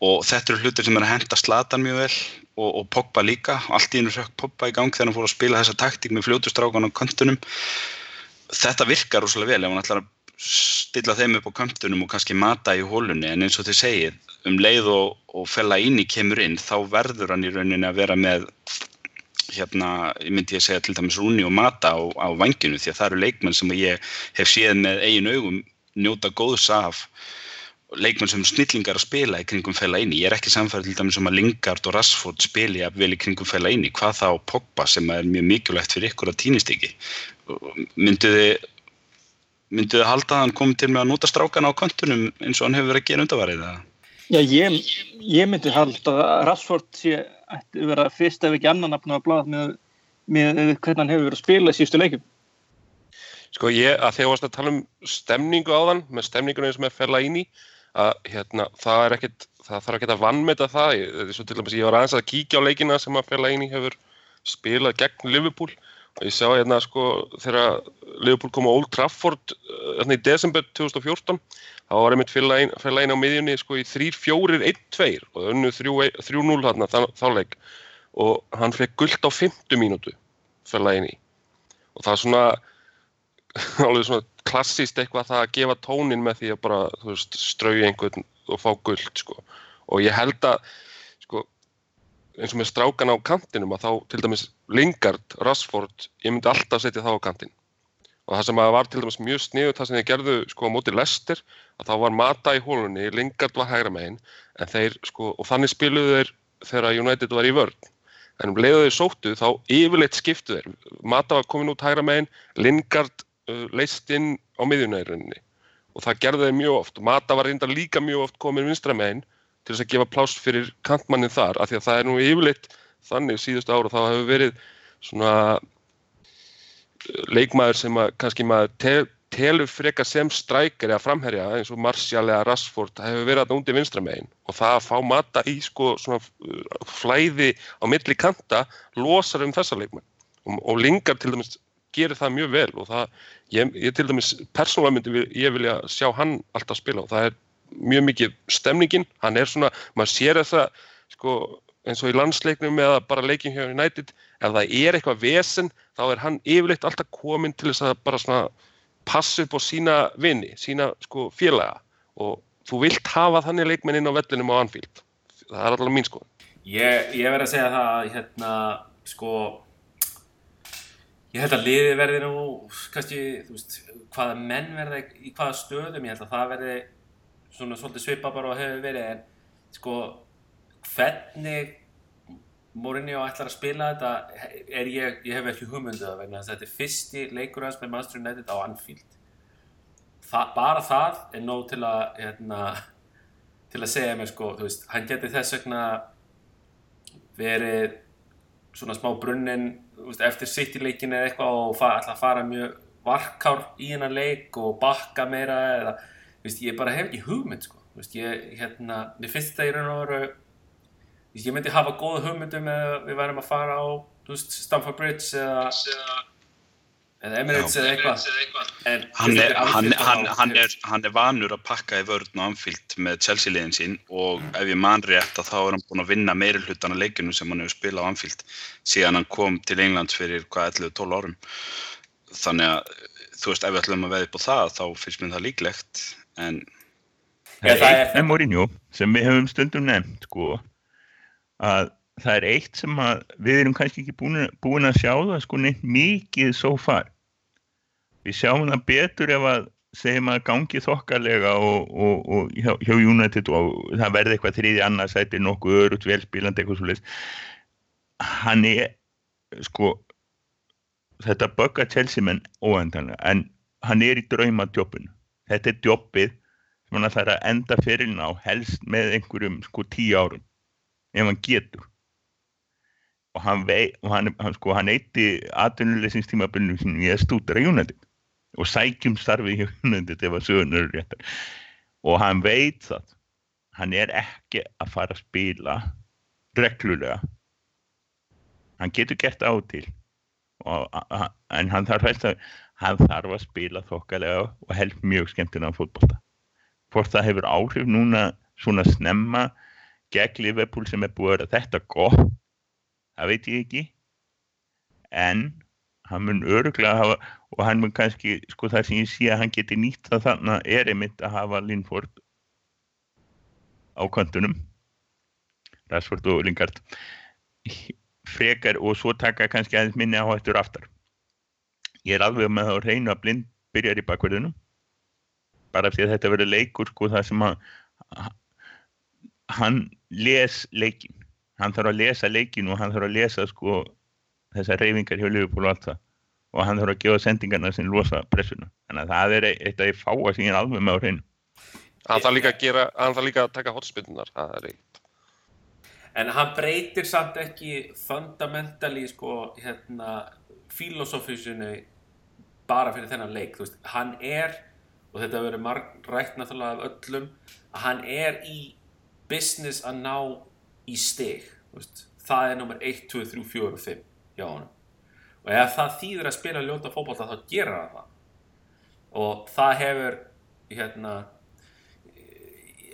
Og þetta eru hlutir sem er að henda Zlatan mjög vel og, og Pogba líka. Allt í hennu rökk Pogba í gang þegar hann fór að spila þessa taktík með fljótustrákan á kantunum þetta virkar rosalega vel ef hann ætlar að stilla þeim upp á kantunum og kannski mata í hólunni en eins og þið segið um leið og, og fella inn í kemur inn þá verður hann í rauninni að vera með hérna, ég myndi ég segja til dæmis Rúni og Mata á, á vanginu því að það eru leikmenn sem ég hef séð með eigin augum njóta góðs af leikmenn sem snillingar að spila í kringum fæla í. Ég er ekki samfærið til dæmis um að Lingard og Rashford spili að vel í kringum fæla í. Hvað þá Pogba sem er mjög mikilvægt fyrir ykkur að týnist ekki. Mynduð þið mynduð þið halda að hann komið til með að nota strákan á kontunum eins og hann hefur verið að gera undarvarið? Já, ég, ég myndi halda að Rashford sé ætti vera fyrst ef ekki annan afn að blaða með, með hvernig hann hefur verið að spila í síðustu leikum. Sko ég, að þegar varst að tala um stemningu á þann, með stemningunum sem er fella inn í, að hérna, það er ekkert, það þarf ekki að vannmeta það, ég, svo til dæmis, ég var aðeins að kíkja á leikina sem að Fellaini hefur spilað gegn Liverpool. Og ég sá hérna sko þegar Liverpool kom á Old Trafford uh, hérna í desember 2014 þá var einmitt Fellaini á miðjunni sko í 3-4-1-2 og önnu 3-0 hérna þá leik. Og hann fekk gullt á 50 mínútu Fellaini og það er svona alveg svona klassíst eitthvað það að gefa tónin með því að bara veist, strauja einhvern og fá guld sko. og ég held að sko, eins og með strákan á kantinum að þá til dæmis Lingard, Rashford ég myndi alltaf setja þá á kantin og það sem var til dæmis mjög sniðut það sem þið gerðu sko á móti Lester að þá var Mata í hólunni, Lingard var hægra megin en þeir sko og þannig spiluðu þeir þegar United var í vörn. En um leiðu þeir sóttu þá yfirleitt skiptu þeir. Mata var komin út hægra megin Lingard leist inn á miðjunæðurinninni og það gerði þeir mjög oft. Og Mata var reynda líka mjög oft komin vinstra megin til þess að gefa pláss fyrir kantmannin þar af því að það er nú yfirleitt þannig síðustu ára þá hefur verið svona leikmaður sem að kannski maður te telur freka sem strækir eða framherja eins og Martial eða Rashford hefur verið alltaf undir vinstra megin. Og það að fá Mata í sko svona flæði á milli kanta losar um þessa leikmenn. Og, og Lingard til dæmis gerir það mjög vel og það, ég, ég til dæmis persónulega myndi ég vilja sjá hann alltaf spila og það er mjög mikið stemningin, hann er svona, maður sér þessa sko eins og í landsleiknum eða bara leikin hjá United ef það er eitthvað vesen þá er hann yfirleitt alltaf komin til þess að bara svona passa upp á sína vini, sína sko félaga. Og þú vilt hafa þannig leikmenn inn á vellinum á Anfield. Það er alltaf mín sko Ég, ég verði að segja það að hérna sko ég held að liði verði nú kannski, þú veist, hvaða menn verði í hvaða stöðum, ég held að það verði svona svolítið svipa bara og hefur verið en sko hvernig Mourinho ætlar að spila þetta er ég, ég hef ekki hugmynduð að verna þetta er fyrsti leikur hans með Manchester United á Anfield. Þa, bara það er nóg til að hérna, til að segja mér sko, þú veist, hann geti þess vegna verið svona smá brunnin veist, eftir sitt í leikinu eða eitthvað og fa að fara mjög varkár í hennar leik og bakka meira eða, veist, ég bara hef ekki hugmynd sko, veist, ég, hérna, mér finnst þetta í raun og veru ég myndi hafa góða hugmyndum eða við værum að fara á Stamford Bridge eða, eða Emirates eða eitthvað. En hann er, hann, hann, hann, er, hann er vanur að pakka í vörðn og anfíld með Chelsea liðin sín og ef ég man rétt að þá er hann búin að vinna meiri hlutan af leikinu sem hann hefur spilað á anfíld síðan hann kom til England fyrir hvað 11-12 árum. Þannig að þú veist ef við ætlum að veða upp á það þá finnst mér það líklegt en Það er eitt með Mourinho sem við hefum stundum nefnt sko að það er eitt sem að við erum kannski ekki búin, búin að sjá það sko neitt mikið svo far við sjáum það betur ef að segjum að gangi þokkarlega og, og, og hjá, hjá United og það verði eitthvað þriði annarsæti nokkuð örugt velspílandi eitthvað svolítið hann er sko þetta böggar Chelsea menn óendanlega en hann er í drauma djópinu þetta er djópið sem hann ætlar að enda fyririnn á helst með einhverjum sko tíu árum ef hann getur. Og hann, vei, og hann, hann, sko, hann eitti atvinnuleysingtímabillinu sinu í að stúdara United og sækjum starfi í United ef að sögurnur eru réttar og hann veit það hann er ekki að fara að spila reglulega. Hann getur gert á til. Og, en hann þarf, að, hann þarf að spila þokkalega og held mjög skemmtilega fótbolta. Hvort það hefur áhrif núna svona snemma gegn Liverpool sem er búið að vera þetta gott það veit ég ekki. En hann mun öruglega hafa og hann mun kannski, sko það sem ég sé að hann geti nýtt það þannig er einmitt að hafa Linford á kantunum Rashford og Lingard. Frekar og svo taka kannski aðeins minni á hættur aftar. Ég er alveg með að reyna að blind byrjar í bakverðinu bara því að þetta verður leikur sko það sem að hann les leikin hann þarf að lesa leikin og hann þarf að lesa sko þessar reyfingar hjá Liverpool og allt það. Og hann þarf að gefa sendingarna sem losa pressuna þannig að það er eitt af því fáa sem ég er alveg með á hreinu. Hann þarf líka að gera hann þarf líka að taka hotspinnar það er eitt. En hann breytir samt ekki fundamentally sko hérna filosófísinu bara fyrir þennan leik. Þú veist, hann er og þetta verður marg rætt náttúrulega af öllum að hann er í business að ná í stig. Þú veist. það er nummer 1, 2, 3, 4 og 5 hjá honum. Og ef það þýðir að spila ljóta fótbolta þá gerir hann það. Og það hefur hérna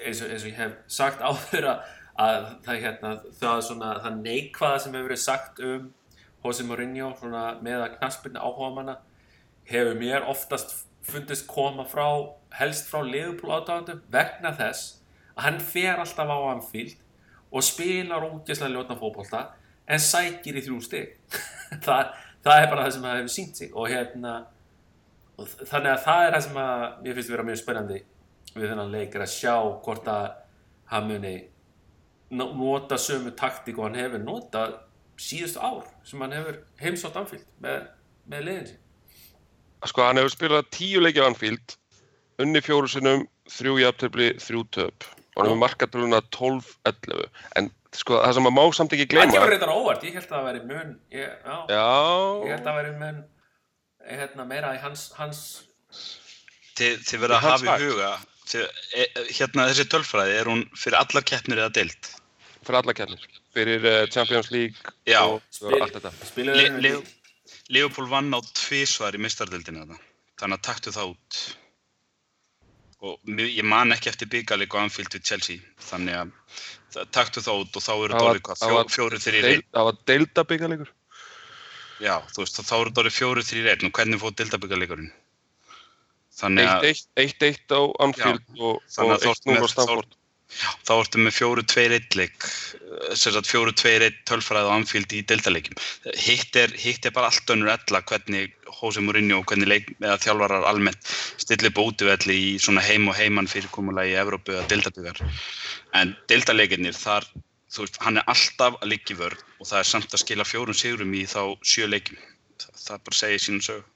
eins og, eins og ég hef sagt áður að, að það, hérna, það, svona, það neikvaða sem hefur verið sagt um Jose Mourinho með að knaspinna áhuga manna hefur mér oftast fundist koma frá helst frá Liverpool átáðandum vegna þess að hann fer alltaf á Anfield og spilar ógeðslega ljótna fótbolta en sækir í þrjú stig það, það er bara það sem það hefur sínt sig og hérna og þannig að það er það sem að mér finnst vera mjög spennandi við þennan leik er að sjá hvort að hann muni no- nota sömu taktík og hann hefur notað síðustu ár sem hann hefur heimsótt Anfield með, með leiðin sín Sko, hann hefur spilað tíu leiki á Anfield, unni fjóru sinnum, þrjú jafntöfli, þrjú töp. Og hann hefur markatöluna 12-11. En sko, það sem maður má samt ekki Það gleyma... kemur reyndar óvart, ég held að það væri mun ég, já, ég Já, held að það væri mun hérna, meira í hans, hans Þið, þið verða að hafa í huga, þið, e, e, hérna þessi tölfræði, er hún fyrir allar keppnir eða deild? fyrir alla kjarnir. Fyrir uh, Champions League Já. og, og allt þetta. Le, Le, Leopold vann á tvísvar í mistardeldinu þetta, þannig að taktu það út. Og ég man ekki eftir byggarleik á Anfield við Chelsea, þannig að það- taktu það út og þá eru Það orðið hvað, það fjó, var fjóru þrýr einn. það var deildabyggarleikur. Já, þú veist, þá eru þetta orðið fjóru þrýr einn og hvernig fóð deildabyggarleikurinn? Þannig að 1-1 á Anfield og, Þannig og að þú ert 1-0 á Stamford. Þá ertu með fjóru tveir eitt leik, sem sagt fjóru tveir eitt tölfræði á Anfield í deildaleikjum. Hitt er, hitt er bara allt önnur ella hvernig Jose Mourinho og hvernig leik, þjálfarar almennt stillir bótivelli í svona heim og heimann fyrirkomulagi í Evrópu eða deildabyggar. En deildaleikirnir, þar, þú veist, hann er alltaf að liggja í vörð og það er samt að skila fjórum sigurum í þá sjö leikjum. Það, það bara segir sínum sög.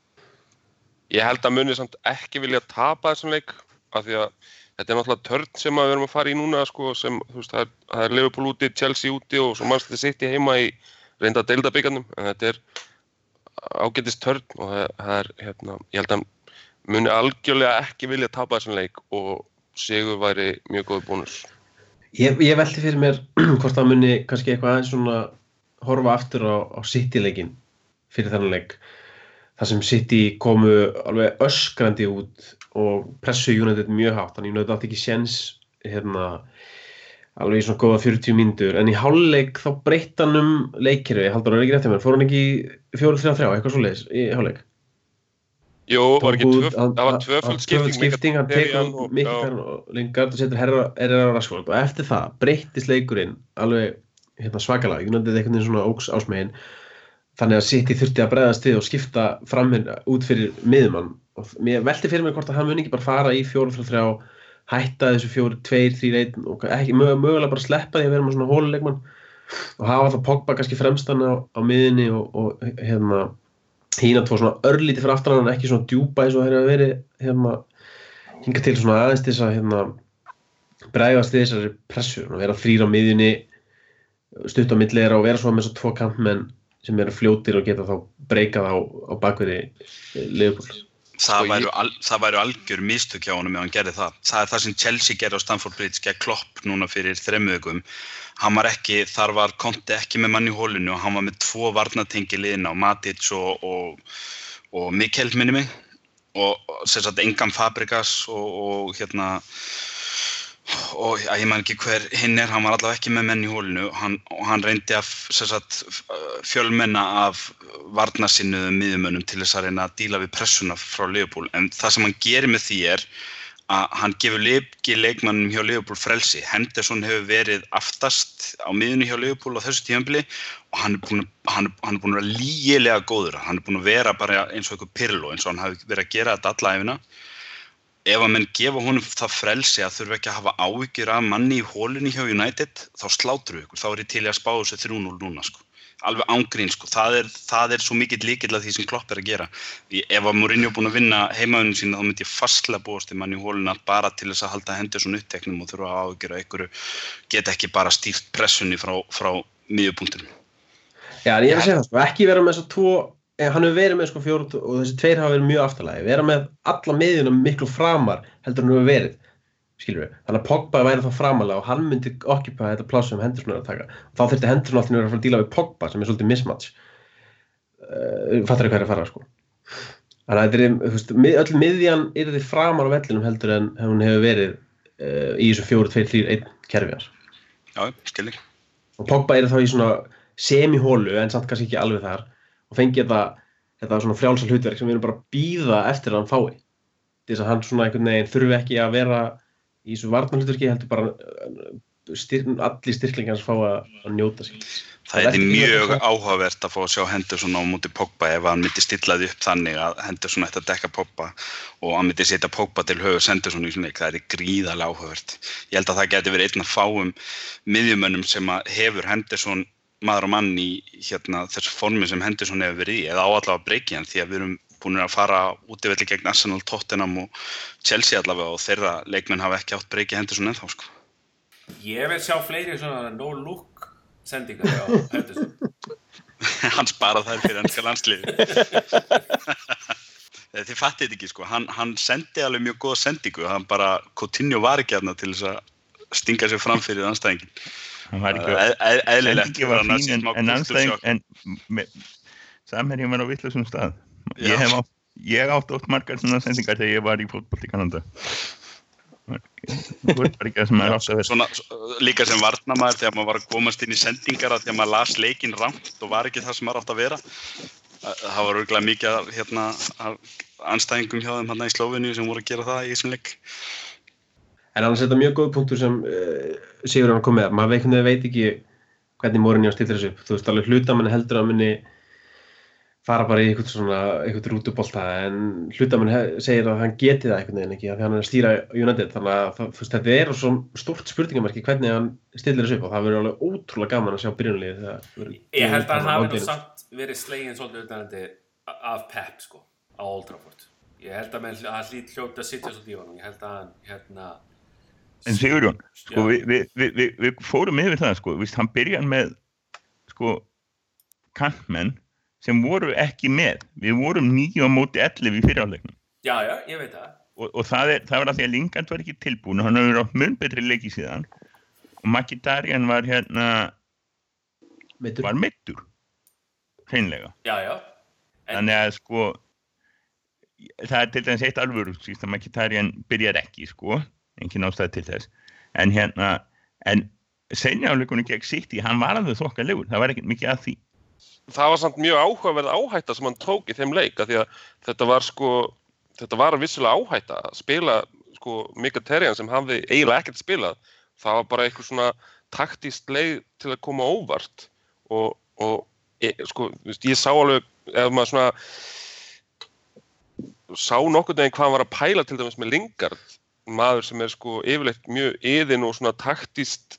Ég held að munið samt ekki vilja tapa þessum leik af því að þetta er náttúrulega törn sem að við erum að fara í núna sko, sem, þú veist, það er, er Liverpool úti, Chelsea úti og svo mannst þetta sitt í heima í reynda deildabyggarnum en þetta er ágætist törn og það, það er, hérna, ég held að muni algjörlega ekki vilja tapa þessum leik og sigur væri mjög góð bónus. Ég, ég velti fyrir mér hvort það muni kannski eitthvað aðeins svona horfa aftur á, á City-leikin fyrir þennan leik. Það sem City komu alveg öskrandi út og pressu United mjög hátt. Þannig United átti ekki séns hérna, alveg í svona góða 40 mínútur. En í hálfleik þá breytt hann um leikirfi, haldur hann ekki rétt. Fór hann ekki í 4-3-3, eitthvað svoleiðis í hálfleik? Jú, var ekki tvöf, hann- það var hann- skipting, hann tekur út og- Mkhitaryan og setur herra, herra Rashford og eftir það breyttist leikurinn alveg hérna, svakalega, United veginn svona óks ásmegin þannig að City þurfti að bregðast við og skipta fram út fyrir miðumann og mér velti fyrir mér hvort að hann muni ekki bara fara í 4-3-3 hætta þessu 4-2-3-1 og ekki mög, mögulega bara sleppa því að vera með svona hóluleikmann og hafa það Pogba kannski fremstan á, á miðinni og, og hérna hína tvo svona örlíti fyrir aftan hann en ekki svona djúpa eins og þeir hafa verið hérna, hinga til svona aðeins til þess að hérna, bregðast þessari pressu og vera þrýr á miðjunni stutt á milli þeirra og vera svo með þessar tvo kantmenn sem eru fljótir og geta þá breykað á, á bakverði Leopold Það Sko, væru, al, það væru algjör mistök hjá honum ef hann gerði það. Það er það sem Chelsea gerði á Stamford Bridge gegn Klopp núna fyrir þremmu vikum. Hann var ekki, þar var Conte ekki með mann í hólinu og hann var með tvo varnatengi liðin á Matic og, og, og Mikkel minni mig og og sem sagt engan Fabregas og, og hérna og ja, ég man ekki hver hinn er, hann var allavega ekki með menn í hólinu hann, og hann reyndi að sagt, fjölmenna af varnasinnuðum miðumönnum til þess að reyna að díla við pressuna frá Leopold en það sem hann gerir með því er að hann gefur leiki leikmannum hjá Leopold frelsi. Henderson hefur verið aftast á miðunni hjá Leopold á þessu tímanbili og hann er búin, að- hann, hann er búin að vera lígilega góður. Hann er búin að vera bara eins og eitthvað pyrrló eins og hann hafi verið að gera þetta alla efina. Ef að menn gefa honum það frelsi að þurfa ekki að hafa áhyggjur af manni í hólunni hjá United þá slátru ykkur. Þá er ég til í að spá þessu 3-0 núna sko. Alveg ángrín sko. Það er, það er svo mikill líkill að því sem Klopp er að gera. Ef að Mourinho búin að vinna heimaðunum sína þá myndi ég fastlega búast til manni í hóluna bara til þess að halda hendur svona uppteknum og þurfa að áhyggjur að ykkur geta ekki bara stýrt pressunni frá, frá miðjupunktunum. Já, en ég er að segja það, sko, ekki vera með svo tvo hann hefur verið með sko fjóru og þessi tveir hafa verið mjög aftalagi vera með alla miðjuna miklu framar heldur hann hefur verið skilur við, þannig að Pogba væri þá framalega og hann myndi okkupa þetta pláss sem Henderson er að taka. Þá þurfti Henderson alltaf að fara að díla við Pogba sem er svolítið mismatch. Uh, fattar þið hvað er að fara sko. Þannig að er, veist, mið- öll miðjan er þið framar á vellinum heldur en hún hefur verið uh, í þessu 4, 2, 3, 1 kerfi hans. Já, skilji. og Pogba er þá í svona semi-hólu en samt kannski ekki alveg þar og fengi þetta, þetta svona frjálsal hlutverk sem við erum bara að býða eftir að hann fái til þess að hann svona einhvern veginn þurfi ekki að vera í þessu varnarhlutverki heldur bara uh, styr, allir styrklingar hans fá að, að njóta sín Það er mjög áhugavert að fá að sjá Henderson á móti Pogba ef hann myndi stilla því upp þannig að Henderson ætti að dekka Pogba og hann myndi setja Pogba til höfus Henderson í svona leik. Það er gríðarlega áhugavert. Ég held að það geti verið einn af fáum miðjumönnum sem að hefur Henderson maður og mann í hérna, þessu formi sem Henderson hefur verið í eða á allavega að breyki hann því að við erum búin að fara út í velli gegn Arsenal, Tottenham og Chelsea allavega og þeirra leikmenn hafa ekki átt breyki Henderson ennþá sko. Ég vil sjá fleiri svona no look sendingar á Henderson. hann sparað þær fyrir ennska landsliði þið fattið þetta ekki sko hann, hann sendi alveg mjög góða sendingu hann bara, Coutinho var ekki aðna til þess að stinga sér fram fyrir anstæðingin hann var ekki Eð- eð- eðlilegt en, anstæðing en samherjum var á vittlusum stað. Ég hef átt ég átt oft margar svona sendingar þegar ég var í fótboll í Kanada. Svona, svo- líka sem varnamaður þegar maður var að komast inn í sendingar þegar maður las leikinn rangt og var ekki það sem maður átt að vera. Að- það var örgulega mikið hérna, anstæðingum hjá þeim hérna í Slóveníu sem voru að gera það í þessum leik en annars er þetta mjög góð punktur sem uh, Sigur hann kom með, maður veit, veit ekki hvernig Mourinho stillir þessu upp þú veist alveg hlutamenn heldur að muni fara bara í eitthvað svona eitthvað rútubólta en hlutamenn segir að hann geti það einhvern veginn ekki af því hann er að stýra United þannig að það, þetta er svo stórt spurningamarki hvernig hann stillir þessu upp og það verður alveg ótrúlega gaman að sjá byrjunlið Ég held að hann hafi samt verið slegin svolítið utanandi af Pep sko, á Old Trafford. Ég held að að hlýt hljóta að sitja svolítið í honum. Ég held að hann, hérna... En Sigurjón, sko, við, við, við, við, við fórum yfir það, sko, víst, hann byrjaði með, sko, kantmenn sem voru ekki með. Við vorum nýju á móti 11 í fyrirháleiknum. Já, já, ég veit það. Og, og það, er, það var að því að Lingard var ekki tilbúin hann hefur átt mun betri leiki síðan. Og Mkhitaryan var hérna, Meittur. var meittur, hreinlega. Já, já. En, Þannig að, sko, það er til dæmis eitt alvöru, að Mkhitaryan byrjar ekki, sko, engin ástæð til þess. En hérna, en seinjáleikunni gegn City, hann var alveg þokkalegur, það var ekkert mikið að því. það var samt mjög áhugaverð áhætta sem hann tók í þeim leik af því að þetta var sko þetta var vissulega áhætta að spila sko Mkhitaryan sem hafði eiginlega ekkert spilað það var bara eitthvað svona taktist leið til að koma óvart og, og e, sko ég sá alveg ef maður svona sá nokkurn veginn hvað hann var að pæla til dæmis með Lingard maður sem er sko yfirleitt mjög yðin og svona taktist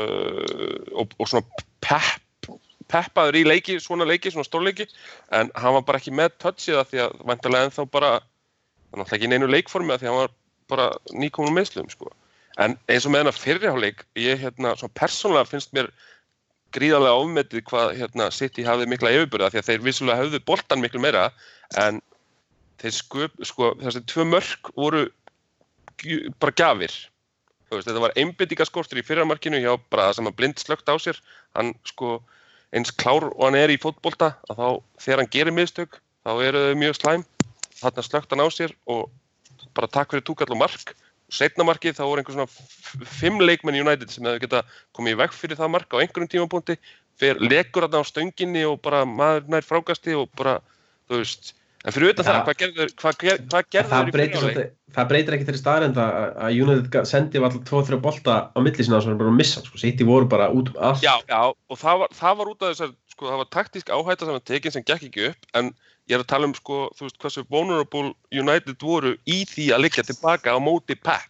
uh, og, og svona pepp peppaður í leiki, svona leiki, svona stórleiki en hann var bara ekki með touchið að því að vantarlega ennþá bara er náttúrulega ekki í neinu leikformi að því að hann var bara nýkomin meðslum sko. en eins og með hennar fyrirháleik ég hérna, svona persónulega finnst mér gríðarlega ofmetið hvað hérna, City hafði mikla yfirbyrða því að þeir vissulega höfðu boltan miklu meira en þeir sköp, sko, þessi tvö mörk voru bara gjafir. Þú veist, þetta var einbyttingaskortur í fyrramarkinu hjá bara það sem að blind slögt á sér. Hann sko eins klár og hann er í fótbolta að þá þegar hann gerir mistök þá eru þau mjög slæm. Þarna slögt hann á sér og bara takk fyrir túkall og mark. Og setna markið þá voru einhver svona fimm leikmenn United sem hefur geta komið í veg fyrir það mark á einhverjum tímapunkti. Fyrir legur hann á stönginni og bara maður nær frákasti og bara þú veist en fyrir utan Ja. það, hvað gerður gerður það í svolítið, það breytir ekki þeirri staðrind að, að United sendi alltaf 2-3 bolta á milli sinna og svo bara að missa sko. City voru bara út um allt Já, já, og það var, það var út af þessar, sko, það var taktísk áhætta sem var tekin sem gekk ekki upp, en ég er að tala um, sko, þú veist, hversu vulnerable United voru í því að liggja tilbaka á móti Pep.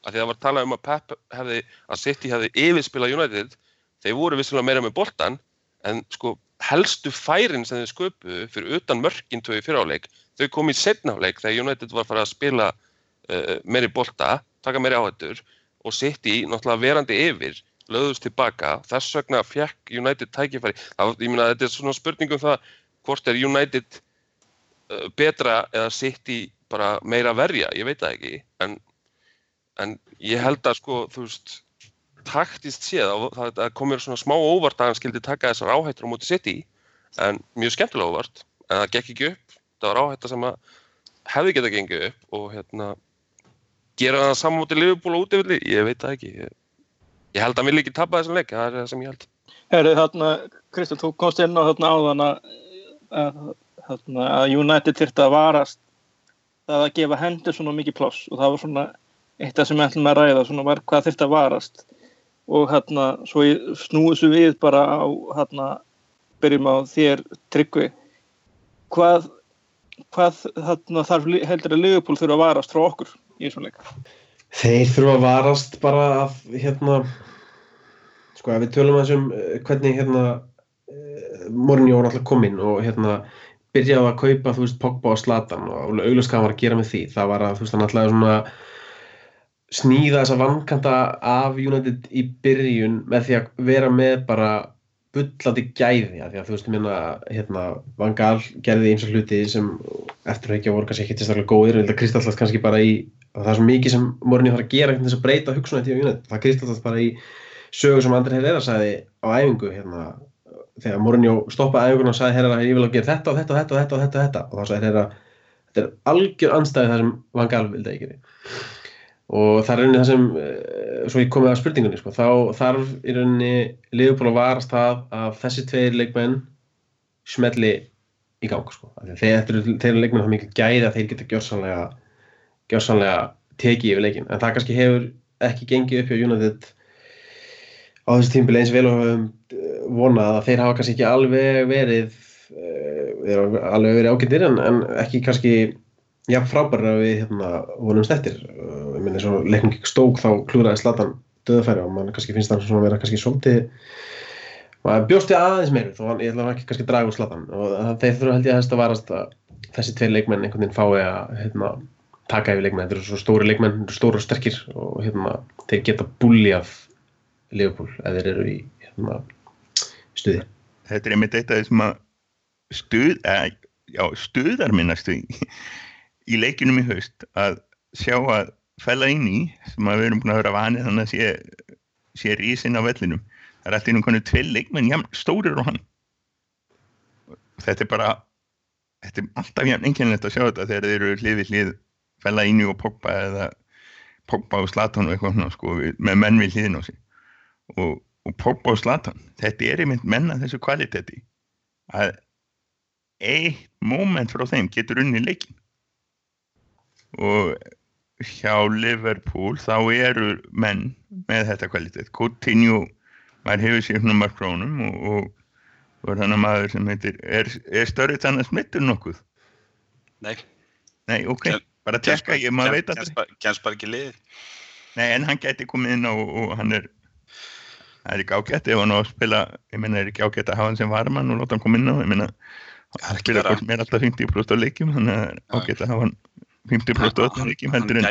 Af því það var talað um að Pep hefði, að City hefði yfirspilað United, þeir voru vissulega meira með boltan, en sko, helstu færin sem þeir sköpuðu fyrir utan mörkin tvö í fyriráleik, þau kom í setnáleik þegar United var fara að spila uh, meiri bolta, taka meiri áhættur og City náttúrulega verandi yfir lögðust tilbaka, þess vegna fekk United tækifæri, það, ég meina þetta er svona spurning um það hvort er United uh, betra eða City bara meira verja, ég veit það ekki. En, en ég held að sko, þú veist, taktist séð, og það, það komir svona smá óvart að hann skildi taka þessar áhættur á móti City, en mjög skemmtilega óvart, en það gekk ekki upp, það var áhætta sem að hefði getað gengið upp og hérna, gera það saman móti Liverpool og útivilli, ég veit það ekki, ég, ég held að hann vil ekki tapa þessum leik, það er það sem ég held. Herri, þarna, Kristján, þú komst inn á þarna áðan að, að, að United þyrfti að varast að gefa hendur svona mikið pláss og það var svona eitt af sem við ætlum að ræða svona var hvað þyrfti að varast og hérna svo snúið svo við bara á hérna byrjum á þér tryggvi hvað, hvað hérna þarf heldur að Liverpool þurfa að varast frá okkur í þessum leika? Þeir þurfa að varast bara að hérna sko að við tölum að þessum hvernig hérna Mourinho var alltaf kominn og hérna byrjaði að kaupa þú veist Pogba og Zlatan og auglust hvað var að gera með því það var að þú veist hann alltaf svona snýða þessa vankanta af United í byrjun með því að vera með bara bullandi gæði að því að þú veist minna hérna Van Gaal gerði eins og hluti sem eftirhækja voru kannski ekki tilstaklega góðir en það kristallast kannski bara í það er svo mikið sem Mourinho þarf að gera þess að breyta hugsunætti á United það kristallast bara í sögu sem Andri Herrera sagði á æfingu hérna þegar Mourinho stoppaði æfingun og sagði Herrera ég vil að gera þetta og þetta og þetta og þetta og þetta, þetta. og þá sagði Herrera þetta er algjör anstæði þar sem Van Gaal vildi ekki og það er rauninni það sem svo ég komið að spurningunni sko, þá þarf í rauninni Liverpool að varast það að þessi tveir leikmenn smelli í gang sko. þeir eru leikmenn það mikil gæði að þeir geta gjörsanlega gjörsanlega tekið yfir leikin en það kannski hefur ekki gengið upp hjá United á þessu tímbili eins vel og höfum vonað að þeir hafa kannski ekki alveg verið uh, alveg verið ágættir en, en ekki kannski já frábæra við hérna vonum stættir ég minni svo leiknum ekki stók þá klúraði Zlatan döðfæri og mann kannski finnst það svona að vera kannski svolítið maður bjósti aðeins meir þó ég ætla ekki kannski að draga úr Zlatan og þeir þurfa held ég að þetta varast að þessi tveir leikmenn einhvern veginn fái að hérna, taka yfir leikmenn, þetta eru svo stóri leikmenn stóru og sterkir og hérna þeir geta búli af Liverpool ef þeir eru í hérna, stuði. Þetta er einmitt eitt af þessum að stuð, að, já, stuðar minnast í leikinum í haust að sjá að fella inn í sem við erum búin að vera vanið þannig að sé, sé rísinn á vellinum. Það er alltaf einhvern veginn tveil leikmenn jafn stórir og hann. Þetta er bara, þetta er alltaf jafn enginlegt að sjá þetta þegar þeir eru hlið við hlið fella inn í og Pogba eða Pogba og Zlatan og eitthvað sko með menn við hliðin á sig og, og Pogba og Zlatan þetta er einmitt menna þessu kvaliteti að eitt moment frá þeim getur unni leikin og hjá Liverpool þá eru menn með þetta kvalitet Coutinho, maður hefur sér svona markrónum og, og, og þannig að maður sem heitir er, er störrið þannig að smittur nokkuð? Nei. Nei, ok, Ken, bara tekka, ég maður veit að það Kjænst bara ekki liðið. Nei, en hann gæti komið inn og, og hann er það er ekki ágætt ef hann á að spila ég menna, er ekki ágætt að hafa hann sem varmann og láta hann koma inn á, ég menna hann spila hvort mér alltaf 50% á leikjum þannig að það er ágætt að hafa hann 50% á öllum leikjum heldur en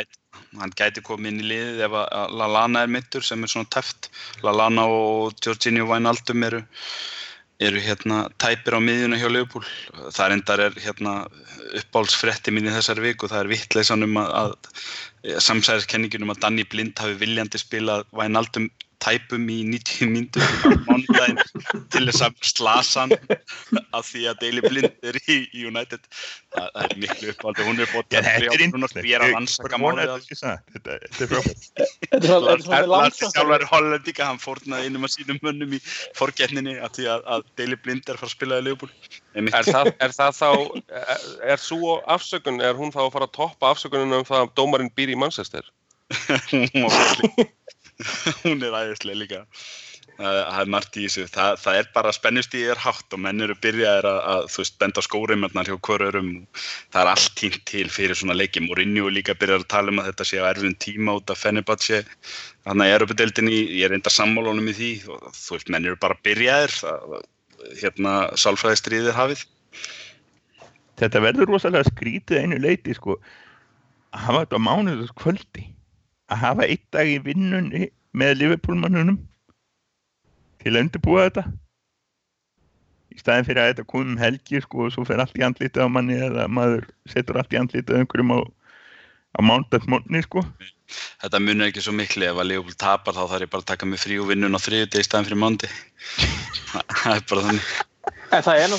hann gæti komið inn í liðið ef að Lallana er mittur sem er svona teft Lallana og Jorginho Wijnaldum eru eru hérna tæpir á miðjuna hjá Leopold það endar er hérna uppbálsfretti mín í þessari viku. Það er vittleysan um að, að samsæðiskenningin um að Danny Blind hafi viljandi spilað Wijnaldum tæpum í 90 mínutur á mánudaginn til þess að slasa hann af því að Daily Blind er í United. Það, það er miklu uppáldi hún er bótt að ég er að rannsaka málið þetta er frábært sjálfur er hollendika hann fórnaði einum af sínum mönnum í forgetninni af því að, að Daily Blind er að fara að spila í Leopold er það, er það þá er, er svo afsökun, er hún þá að fara að toppa afsökunum um það að dómarinn býr í Manchester? Hún var fólk hún er æðislega líka. Það er margt í þessu. Það, það er bara spennustíð er hátt og menn eru byrjaðir að, að þú veist, benda skórimarnar hjá hverjum það er allt tínt til fyrir svona leikjum og Rinju líka byrjar að tala um að þetta sé á erfum tíma út af Fenerbahce. Þannig að ég er uppið deildinni, ég er enda sammálunum í því. Og þú veist, menn eru bara byrjaðir. Það, hérna, sálfræðistriðir hafið. Þetta verður rosalega skrítið einu leiti sko, að hafa þetta á mánuðus kvöldi að hafa eitt dag í vinnunni með Liverpool-mannunum til að undirbúa þetta í staðin fyrir að þetta komum helgi sko og svo fer allt í andlitið á manni eða maður setur allt í andlitið á einhverjum á á mándagsmónni sko Þetta munur ekki svo miklu ef að Leopold tapar þá þarf ég bara að taka mig frí og vinnun á þriðjudegi í staðin fyrir mándi. það er bara þannig. En það er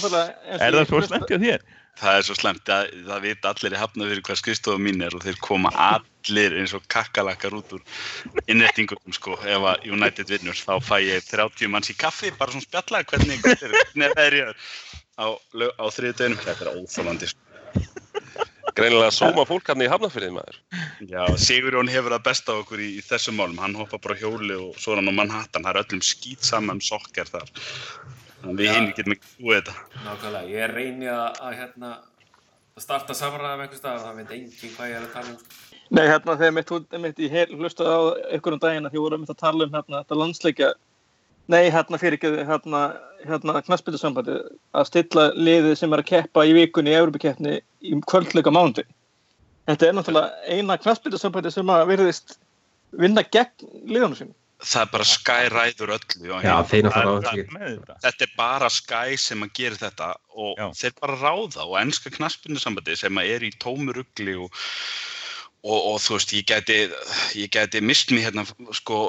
Er það svo slemt hjá þér? Það er svo slemt að það vita allir í hafnafyrir hvað skrifstofa mín er og þeir koma allir eins og kakkalakkar út úr innrettingum sko. Ef að United vinnur þá fæ ég 30 manns í kaffi, bara svona spjalla hvernig, hvernig er ég á, á þriðjudeginum. Þetta er óþólandi sko. Greinilega sóma fólk hann í hafnafyrðið maður. Já, Sigurjón hefur það besta okkur í, í þessum málum. Hann hoppa bara hjóli og svo hann á Manhattan. Það er öllum skýt saman sokkar þar. Þannig að við Já. hinn getum ekki búið þetta. Nákvæmlega, ég reyni að, að hérna að starta samræðum einhvers staðar og það veit enginn hvað ég er að tala um. sko. Nei, hérna, þegar mitt, mitt hel- hlustaði á ykkur um daginn að því voru mitt að tala um hérna, þetta landsleikja Nei, hérna fyrir ekki, hérna, hérna knassbyttusambandi að stilla liðið sem er að keppa í vikunni í Európa-keppni í kvöldleika mánuði. Þetta er náttúrulega eina knassbyttusambandi sem að virðist vinna gegn liðunum sínum. Það er bara Sky ræður öllu. Já, er þetta Þetta er bara Sky sem að gera þetta og Já. þeir bara ráða og ennska knaspinusambandi sem að er í tómu rugli og, og, og þú veist, ég gæti, ég gæti mist mér hérna sko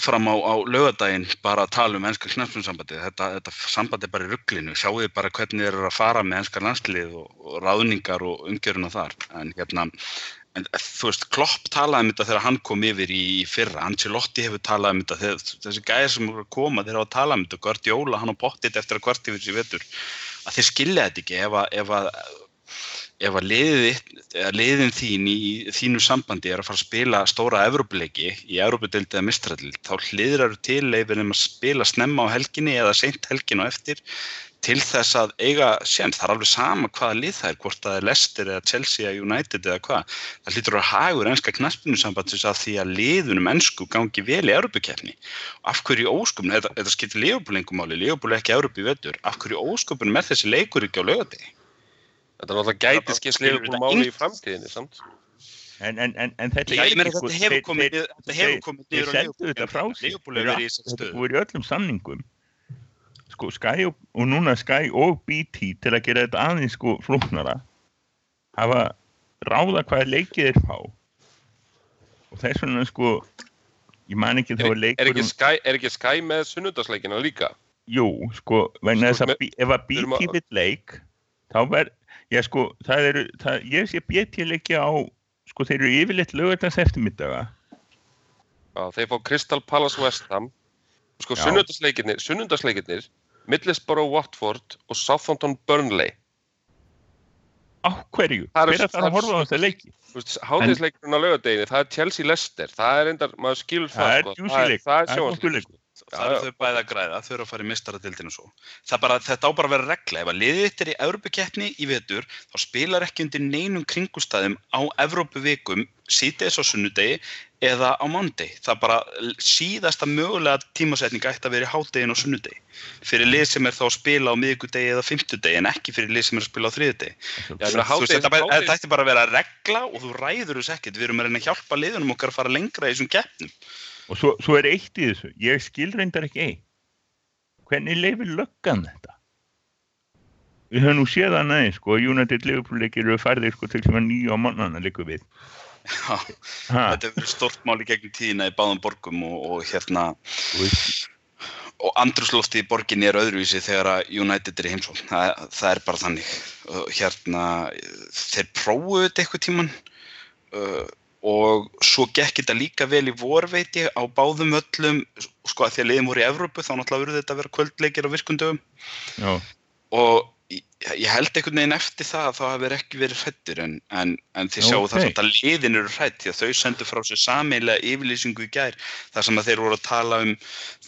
fram á, á laugadaginn bara að tala um ennska knaspinusambandi. Þetta, þetta sambandi er bara í ruglinu. Sjáu þið bara hvernig þeir eru að fara með ennska landslið og, og ráðningar og umgjöruna þar. En hérna, En þú veist, Klopp talaði um þetta þegar hann kom yfir í fyrra, Ancelotti hefur talað um þetta, þessi gæðir sem eru að koma, þeir hafa að tala um þetta, Guardiola, hann á pottit eftir að kvart yfir þessi vetur, að þeir skilja þetta ekki. Ef að, ef að, ef að eða liðin þín í þínu sambandi er að fara að spila stóra Evrópuleiki í Evrópudeild eða mistradild, þá hliðrar til leifir um að spila snemma á helginni eða seint helgin og eftir til þess að eiga séns, það er alveg sama hvaða lið það er, hvort það er Leicester eða Chelsea eða United eða hvað, það hlýtur að hagur ennska knaspinusambandsins að því að liðunum ennsku gangi vel í Európukeppni af hverju ósköpunum, þetta, þetta skiptir Leopold-lengumáli, Leopold er ekki Európu í vetur. Af hverju ósköpunum er þessi leikur ekki á laugardegi? Þetta er náttúrulega gæti skipt skilur Liverpool þetta máli í framtíðinni, samt? En, en, en, en þetta Já, ég meina sko, þetta hefur komið þeir- niður- þetta hefur þeir- komið þeir niður á sendu Liverpool. Sko Sky og, og núna Sky og BT til að gera þetta aðeins sko flóknara hafa ráða hvaða leikið þeir fá og þess vegna sko ég man ekki þá Er, er leikur er, ekki Sky, er ekki Sky með sunnundagsleikina líka? jú sko vegna Sko, þess að með- B- ef að BT að- vill leik þá verð já sko það eru það, ég sé BT leiki á sko þeir eru yfirleitt lögðast eftirmiddaga Já, þeir fá Crystal Palace West Ham. Sko, Já. Middlesbrough Watford og Southampton Burnley. á hverju, hver er það að horfa á þetta leiki? Þú veist, hátíðsleikurinn á laugardeginni, það er Chelsea Leicester. Það er endar, maður skilur það, Það er sko. juicy Það er, leikur, það er er eru þau bæði að græða, þau eru að fara í mistaradildinu svo. Það bara, þetta á bara að vera regla. Ef að liðið þitt er í Evrópukeppni í vetur þá spilar ekki undir neinum kringustæðum á Evrópuvikum síðdeis á sunnudegi eða á mándegi það bara síðasta mögulega tímasetning ætti að vera í hádegin á sunnudegi. Fyrir lið sem er þá að spila á miðvikudegi eða fimmtudegi en ekki fyrir lið sem er að spila á þriðudegi þetta, ætti bara að vera regla og þú ræður þess ekkert. Við erum að reyna að hjálpa liðunum okkar að fara lengra í þessum keppnum. Og svo, svo er eitt í þessu, ég skil reyndar ekki ein hvernig leifir löggan þetta? Við höfum nú séð það næði sko, United Liverpool leikir eru færðir sko til sem að nýja á mannana leikur við Já, þetta er verið stort mál í gegnum tíðina í báðum borgum og, og hérna og andrúslofti í borginni er öðruvísi þegar að United er í heimsókn. Það, það er bara þannig. Hérna, þeir prófuðu þetta eitthvað tíman uh, og svo gekk þetta líka vel í vorveiti á báðum öllum sko að því að liðum voru í Evrópu þá náttúrulega verður þetta að vera kvöldleikir á virkundöfum og ég, ég held einhvern veginn eftir það að það hafi ekki verið hrættir en, en, en þið sjáu Ok. það samt að liðin eru hrætt því að þau sendu frá sér sameilega yfirlýsingu í gær þar sem að þeir voru að tala um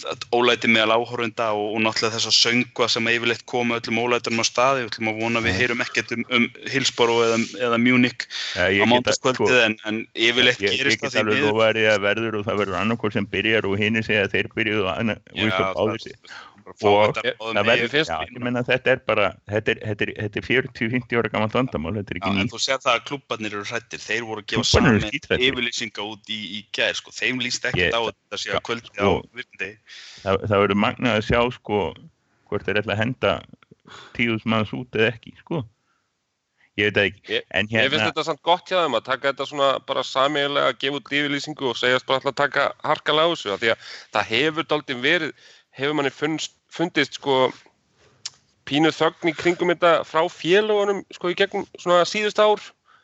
það- ólæti meðal áhórunda og, og náttúrulega þessa söngva sem að yfirleitt koma öllum ólætunum á staði við ætlum að vona að við heyrum ekkert um, um Hillsborough eða, eða Munich ja, á ég get, mándaskvöldið en, en yfirleitt ég, ég gerist get það því alveg miður. lofaði að verður og það verður annarkor sem byrjar og hinn segja að þeir byrjuðu og og verður, finnst já, menna þetta er bara þetta er, er, er 40-50 ára gammalt vandamál þetta er ekki nýtt. þú sér það að klubbarnir eru hrættir, þeir voru að gefa saman yfirlýsinga út í, í gær, sko, þeim líst ekkert á að þetta að kvöldi á sko, virkundegi. það, það verður magnað að sjá sko hvort þeir ætla að henda tíðus manns út eða ekki sko. Ég veit ekki. Ég- en Ég finnst hérna, þetta samt gott hjá þeim að taka þetta svona bara samiðlega að gefa út yfirlýsingu og segjast bara alltaf að taka harkalega á þessu af því að það hefur daldið verið, hefur manni fundist, fundist sko pínu þögn í kringum þetta frá félagunum sko í gegnum svona síðust ár.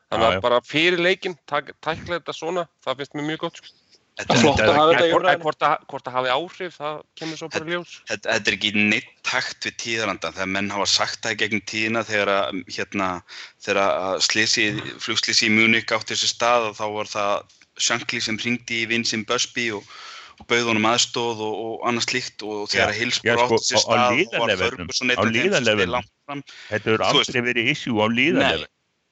Þannig að bara fyrir leikinn tak, tækla þetta svona, það finnst mér mjög gott sko. Þetta, Það er flott að hafa þetta í Hvort, að- hafi áhrif, það kemur svo bara ljós. Þetta, þetta er ekki neitt takt við tíðaranda þegar menn hafa sagt það í gegnum tíðina þegar að, hérna, þegar að slisi, flugslisi í Munich átti þessi stað og þá var það Shankly sem hringdi í Vincent Busby og, og bauð honum aðstóð og, og annað slíkt og þegar að já, Hillsborough sko, sér stað og var Ferguson á einn af þeim sem stið langt fram þetta veist- aldrei verið issue á Nei, líðanlega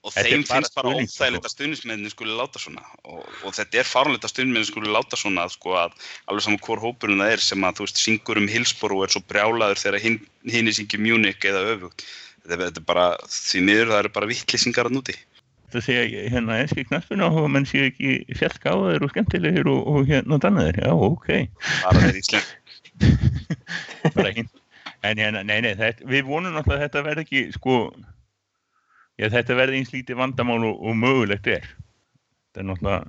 og Þetta er þeim finnst bara sko. óþægilegt að stuðnismennin skuli láta svona og, og þetta er fáránlegt að stuðnismennin skuli láta svona sko, að alveg saman hvor hópurinn það er sem að þú veist syngur um Hillsborough og er svo brjálaður þegar hinn, hinn er syngi Munich eða öfugt. Þetta, er- þetta er bara, því miður það eru bara vittlýsingar að núti það segja hérna enski knaspinu og menn séu ekki fjallgáðir og skemmtilegir og, og hérna dannaðir, já ok. Bara þeir íslensk bara hinn. En hérna, nei, nei, þetta, við vonum náttúrulega að þetta verði ekki sko já, þetta verði eins lítið vandamál og, og mögulegt er. Þetta er náttúrulega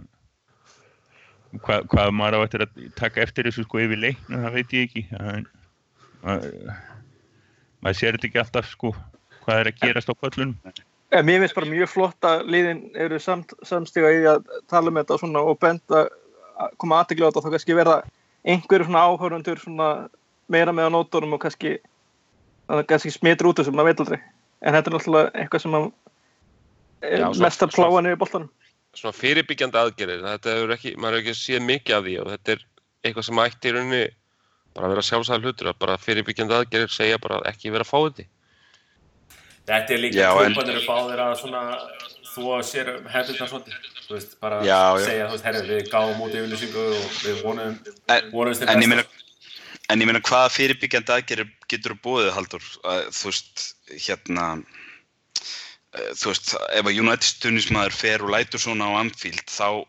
hva, hvað maður á eftir að taka eftir þessu sko yfir leiknum, það veit ég ekki. En, að, maður sér þetta ekki alltaf sko hvað er að gerast á pöllunum En mér finnst bara mjög flott að liðin eru samt, samstiga í að tala um þetta svona og benda að koma aðtekli á þetta og þá kannski verða einhverju svona áhörundur svona meira með á nótunum og kannski kannski smitur út þessu, maður veit aldrei. En þetta er náttúrulega eitthvað sem er mest að pláa niður boltanum. Svona fyrirbyggjandi aðgerðir þetta hefur ekki, maður hefur ekki séð mikið af því og þetta er eitthvað sem ætti í rauninni bara að vera sjálfsæðar hlutur að bara fyrirbyggjandi aðgerðir segja bara ekki vera fáiði Þetta er líka Já, en- klúbanir upp á þeirra svona þú sér um hendurna svolítið þú veist, bara Já, segja, þú veist, herri, við gáum út yfirlýsingu og við vonum vonumst til en ég besta. ég meina hvaða fyrirbyggjandi aðgerir getur þú búið Haldur? Að, þú veist, hérna eh, þú veist, ef að United stuðnismæður fer og lætur svona á Anfield þá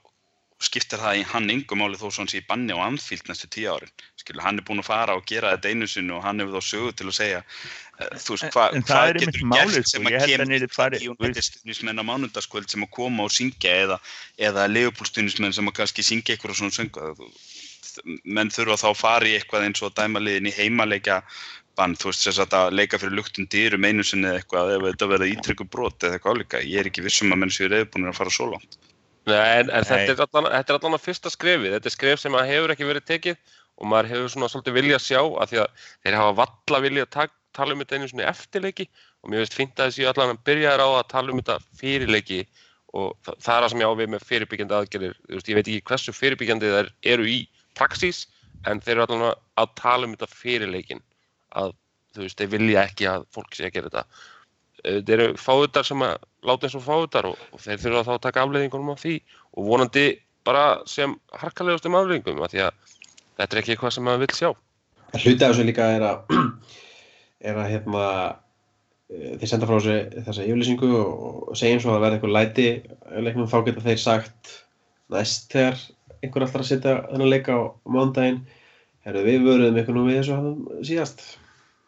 skiptir það í hann yngum máli þó svo hann sé í banni á Anfield næstu tíu árin skilur, hann er búinn að fara og gera þetta einu sinni og hann hefur þá sögu til að segja þú veist, hva, En það hvað getur málið, gert sko. sem að Ég held að kemur í United stuðnismenn á mánundaskvöld sem að koma og syngja eða, eða Leopold stuðnismenn sem að kannski syngja eitthvað svona söngu menn þurfa þá að fara í eitthvað eins og að dæma liðin í heimaleika bann, þú veist, þess að þetta leika fyrir luktum dýrum einu sinni eða eitthvað ef þetta verða ítrykku brot eða eitthvað álíka ég er ekki vissum að menn séu reyðbúinir að fara svo langt Nei, en, en þetta, Nei. er allan, þetta er allan að fyrsta skrefið þetta er skref sem að hefur ekki verið tekið og maður hefur svona svolítið vilja að sjá að því að þeir hafa valla vilja að tak, tala um þetta einu svona eftirleiki og mér finnst fínt að þessi allan að byrja á að tala um þetta fyrirleiki og það, það er það sem ég á við með fyrirbyggjandi aðgerðir. Veist, ég veit ekki hversu fyrirbyggjandi þær eru í praxís en þeir eru allan að- tala um þetta fyrirleikin að þú veist, þeir vilja ekki að fólk sé að gera þetta. Eh, þeir eru fáutar sem að láta eins og fáutar og, og þeir þurfa þá að taka afleiðingunum af því og vonandi bara sem harkalegustum afleiðingum af því að þetta er ekki eitthvað sem maður vil sjá. Hluti af þessu líka er að er að hérna eh, þeir senda frá þessa yfirlýsingu og segja eins og að það verði eitthvað læti leiknum þá geta þeir sagt næst þegar einhver alltaf að setja þennan leika á mándaginn herru við vöruðum eitthvað nú við þessu hann síðast.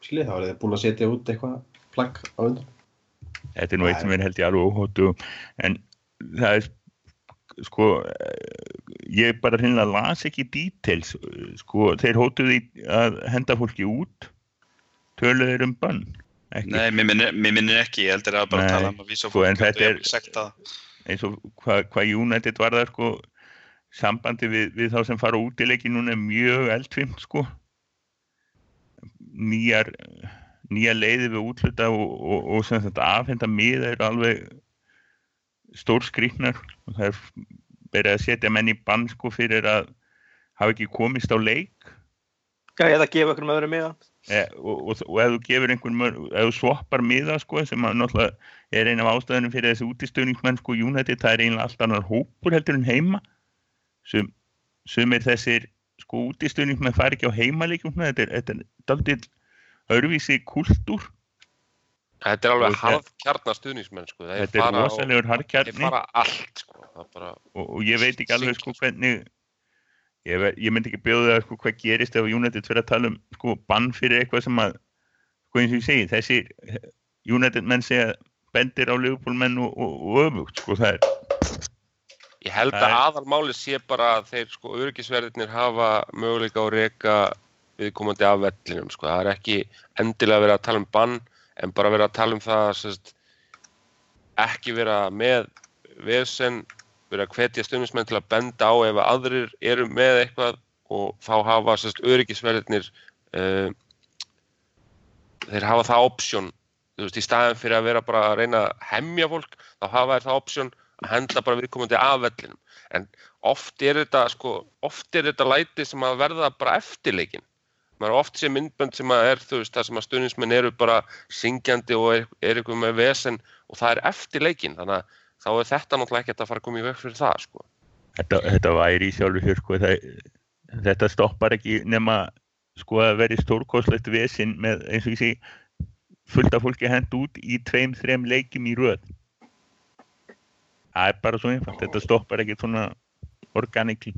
Skiljið þá er þið búin að setja út eitthvað plagg á undan. Þetta er nú eitt sem er held ég alveg óhóttu en það er sko eh, ég bara hreinlega las ekki details sko þeir hótuði að henda fólki út töluðir um bönn ekki? Nei, mér minnir, mér minnir ekki, ég heldur að bara Nei, tala um að vísa sko, en fólk þetta er- eins og hvað hva United var það sko sambandi við, við þá sem fara út í leiki núna er mjög eldfimt sko. Nýjar nýjar leiði við útluta og, og, og sem þetta afhenda miða eru alveg stór skrýtnar og það er verið að setja menn í bann sko fyrir að hafa ekki komist á leik. Já, eða gefa okkur með öðru miða e, og, og, og ef þú gefur einhvern ef þú swappar miða sko sem náttúrulega er eina af ástæðunum fyrir þessi útistöðningsmenn sko United það er einlega allt annar hópur heldur en heima sem, sem er þessir sko útistöðningsmenn fari ekki á heimaleikjum þetta er, þetta er daldið öðruvísi kultúr Þetta er alveg Og þetta- harð kjarnar stuðningsmenn sko. Þetta er rosalegur harðkjarni sko. Það bara, og, og ég veit ekki alveg sko hvernig ég, ég myndi ekki bjóða sko hvað gerist ef United fyrir að tala um sko bann fyrir eitthvað sem að sko eins og ég segi þessi United menn segja bendir á Liverpool-menn og, og, og öfugt, sko, það er, Ég held að aðalmáli sé bara að þeir sko öryggisverðirnir hafa möguleika á að reka viðkomandi af vellinum sko. Það er ekki endilega verið að tala um bann en bara verið að tala um það sest, ekki vera með vesen, verið að hvetja stundismenn til að benda á ef að aðrir eru með eitthvað og þá hafa sest, öryggisverðirnir uh, þeir hafa það option. Þú veist, í staðin fyrir að vera bara að reyna að hemja fólk, þá hafa þeir það option að henda bara viðkomandi af vellinum. En oft er þetta sko, oft er þetta læti sem að verða bara eftirleikin. Maður oft sé myndbönd sem að er þú veist, það sem að stuðnismenn eru bara syngjandi og er, er ykkur með vesen og það er eftirleikin, þannig að þá er þetta náttúrulega ekkert að fara að koma í veg fyrir það sko. þetta, þetta væri í sjálfu sér, sko, það, þetta stoppar ekki nema, sko, að veri stórkoslegt vesinn með, eins og ég sé, fullt af fólki hend út í tveim, þrem leikjum í röð. Það er bara svo einfalt, þetta stoppar ekki svona organikli,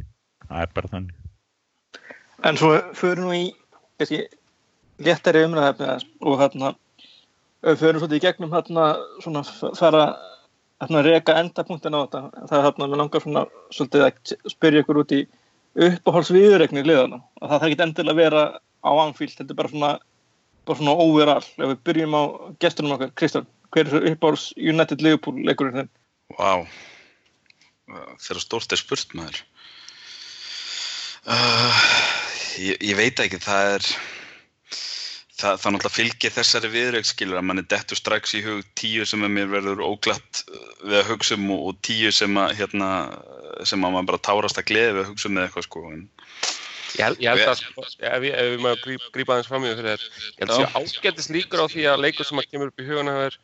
það er bara þannig. En svo förum við í kannski léttari umræðefni aðeins og hérna förum svolítið í gegnum hérna svona fara hérna reka endapunktin á þetta það er hérna, mér langar svona svolítið að spyrja ykkur út í uppáhaldsviðuregnir liðana og það þarf ekki endilega að vera á Anfield, þetta er bara svona bara svona overall, ef við byrjum á gestunum okkar, Kristján, hver er þessu uppáhalds United Liverpool leikurinn þinn? Vá, þegar stórt er spurt maður. Uh, ég, ég veit ekki, það er, það, það náttúrulega fylgir þessari viðrögg skilur að manni dettur strax í hug tíu sem að mér verður óglatt uh, við að hugsa um og, tíu sem að, hérna, sem að maður bara tárast að gleði við að hugsa um með eitthvað sko. En, Ég held, að, sko, ef, við maður grípa aðeins fram í fyrir þér, ég held að Já. sé ágættis líkur á því að leikur sem að kemur upp í hugana þér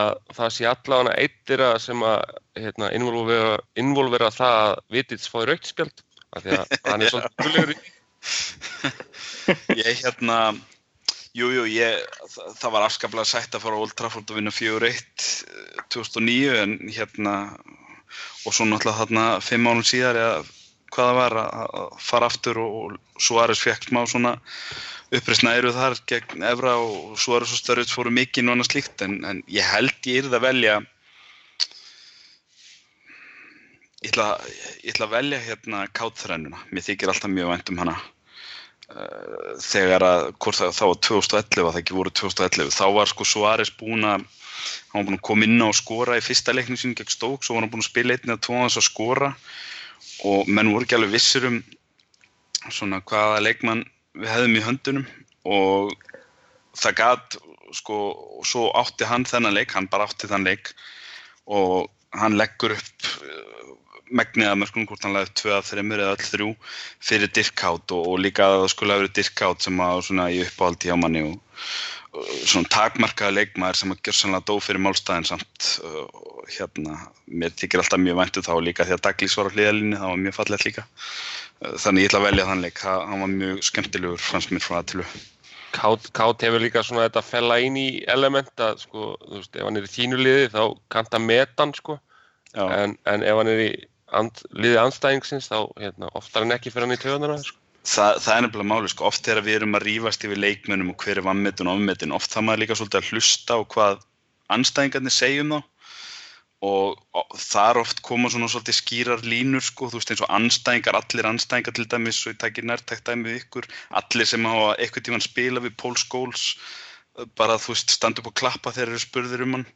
að það sé allavega eittir sem að hérna, involvera, involvera það að vitits fái rautspjald af því að hann er svolítið gulegur í ég hérna, jú, jú, ég, það, var afskaplega sætt að fara á Old Trafford og vinna 4-1 eh, 2009 en hérna, og svo náttúrulega þarna fimm ánum síðar eða hvað það var að að fara aftur og, og Suárez fekk smá svona uppreisna eru þar gegn Evra og Suárez og Störrut fóru mikið annað slíkt en, en ég held ég yrði að velja ég ætla, ég ætla að velja hérna káttþrennuna, mér þykir alltaf mjög vænt um hana. Eh, þegar að, hvort það, það var 2011 að það ekki voru 2011, þá var sko Suárez búinn að hann var búinn að koma inn á og skora í fyrsta leiknum sínum gegn Stók, svo var hann búinn að spila einnig að tóna þess að skora. Og menn voru ekki alveg vissir um svona hvaða leikmann við hefðum í höndunum. Og það gat sko, og svo átti hann þennan leik, hann bara átti þann leik. Og hann leggur upp megnið að mörgum hvort hann tvö að þreymur eða öll þrjú fyrir Dirkhátt og, og líka að það skulle hafa verið Dirkhátt sem að svona í uppáhaldi hjá manni og, og svona takmarkaða leikmaður sem að gjörsanlega dó fyrir málstæðin samt og hérna, mér þykir alltaf mjög væntu þá líka því að Daglís var á hliðalínu, það var mjög fallegt líka. Þannig ég ætla að velja þann leik, Það- hann var mjög skemmtilegur fannst mér frá að til Kátt, Kátt hefur líka svona þetta fella inn í element að sko, þú veist, ef hann er í þínu liði þá kanta metan sko. En, en ef hann er í and, liði anstæðingsins þá hérna, oftar en ekki fyrir hann í töðunar sko. það, það er nefnilega máli, sko, oft þegar við erum að rífast yfir leikmönnum og hver er vannmetun og ofmetun, oft það maður líka svolítið að hlusta á hvað anstæðingarnir segjum þá. Og þar oft koma svona svolítið skýrar línur, sko, þú veist eins og anstæðingar, allir anstæðingar til dæmis og ég takir nærtækt dæmi við ykkur, allir sem hafa eitthvað tíman spila við Paul Scholes, bara þú veist standa upp og klappa þegar þeir eru spurðir um hann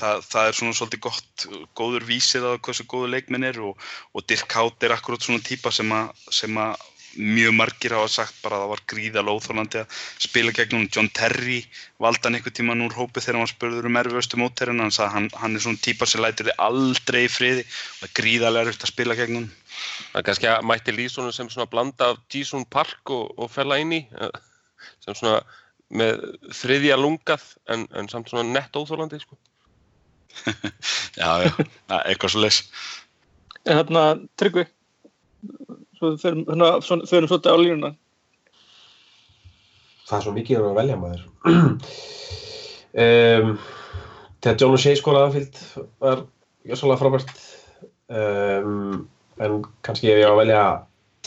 það, það er svona svolítið gott góður vísir að hversu góðu leikminn er og, og Dirk Hátt er akkurat svona típa sem að, mjög margir hafa sagt bara að það var gríðal óþólandi að spila gegnum John Terry valda hann einhver tíman úr hópi þegar hann spurður um erfiðustu mótherrin hann sagði hann, hann er svona típa sem lætur þið aldrei í friði og það er gríðalega erfitt að spila gegnum Það er kannski að mætti Lísonu sem svona blanda af Jason Park og, og fella inn í sem svona með þriðja lungað en, en samt svona nett óþólandi sko. já, já, eitthvað svo leys En hérna, Tryggvi, svo förum, hérna, svolítið á línuna. það er svo mikið að velja maður. Um, þegar John O'Shea skólaði anfield var jössalega frábært. Um, en kannski ef ég á að velja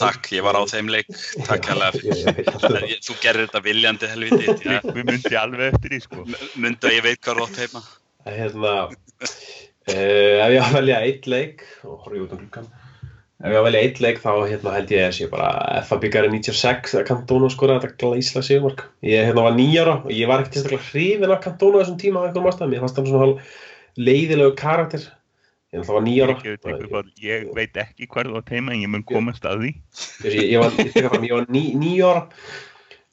Takk, ég var á þeim leik, takk hérlega Þú gerir þetta viljandi helviti, Við myndi alveg eftir því, sko. myndu að ég veit hvað er átt heima hérna uh, ef ég á að velja eitt leik og horfði út um klukkan ef ég á að velja eitt leik þá hérna held ég að sé bara FA byggari 96 að Cantona skora þetta glæsla sigurmark. Ég hérna var nýjára og ég var ekkert sérstaklega hrifin af Cantona á þessum tíma á einhverjum ástæðum. Ég fannst hann svona leiðilegu karakter. Ég náttúrulega var nýjára Ég, ég, ég veit ekki hvað þú átt heima en ég mun komast að því. ég, ég var, var ný, nýjára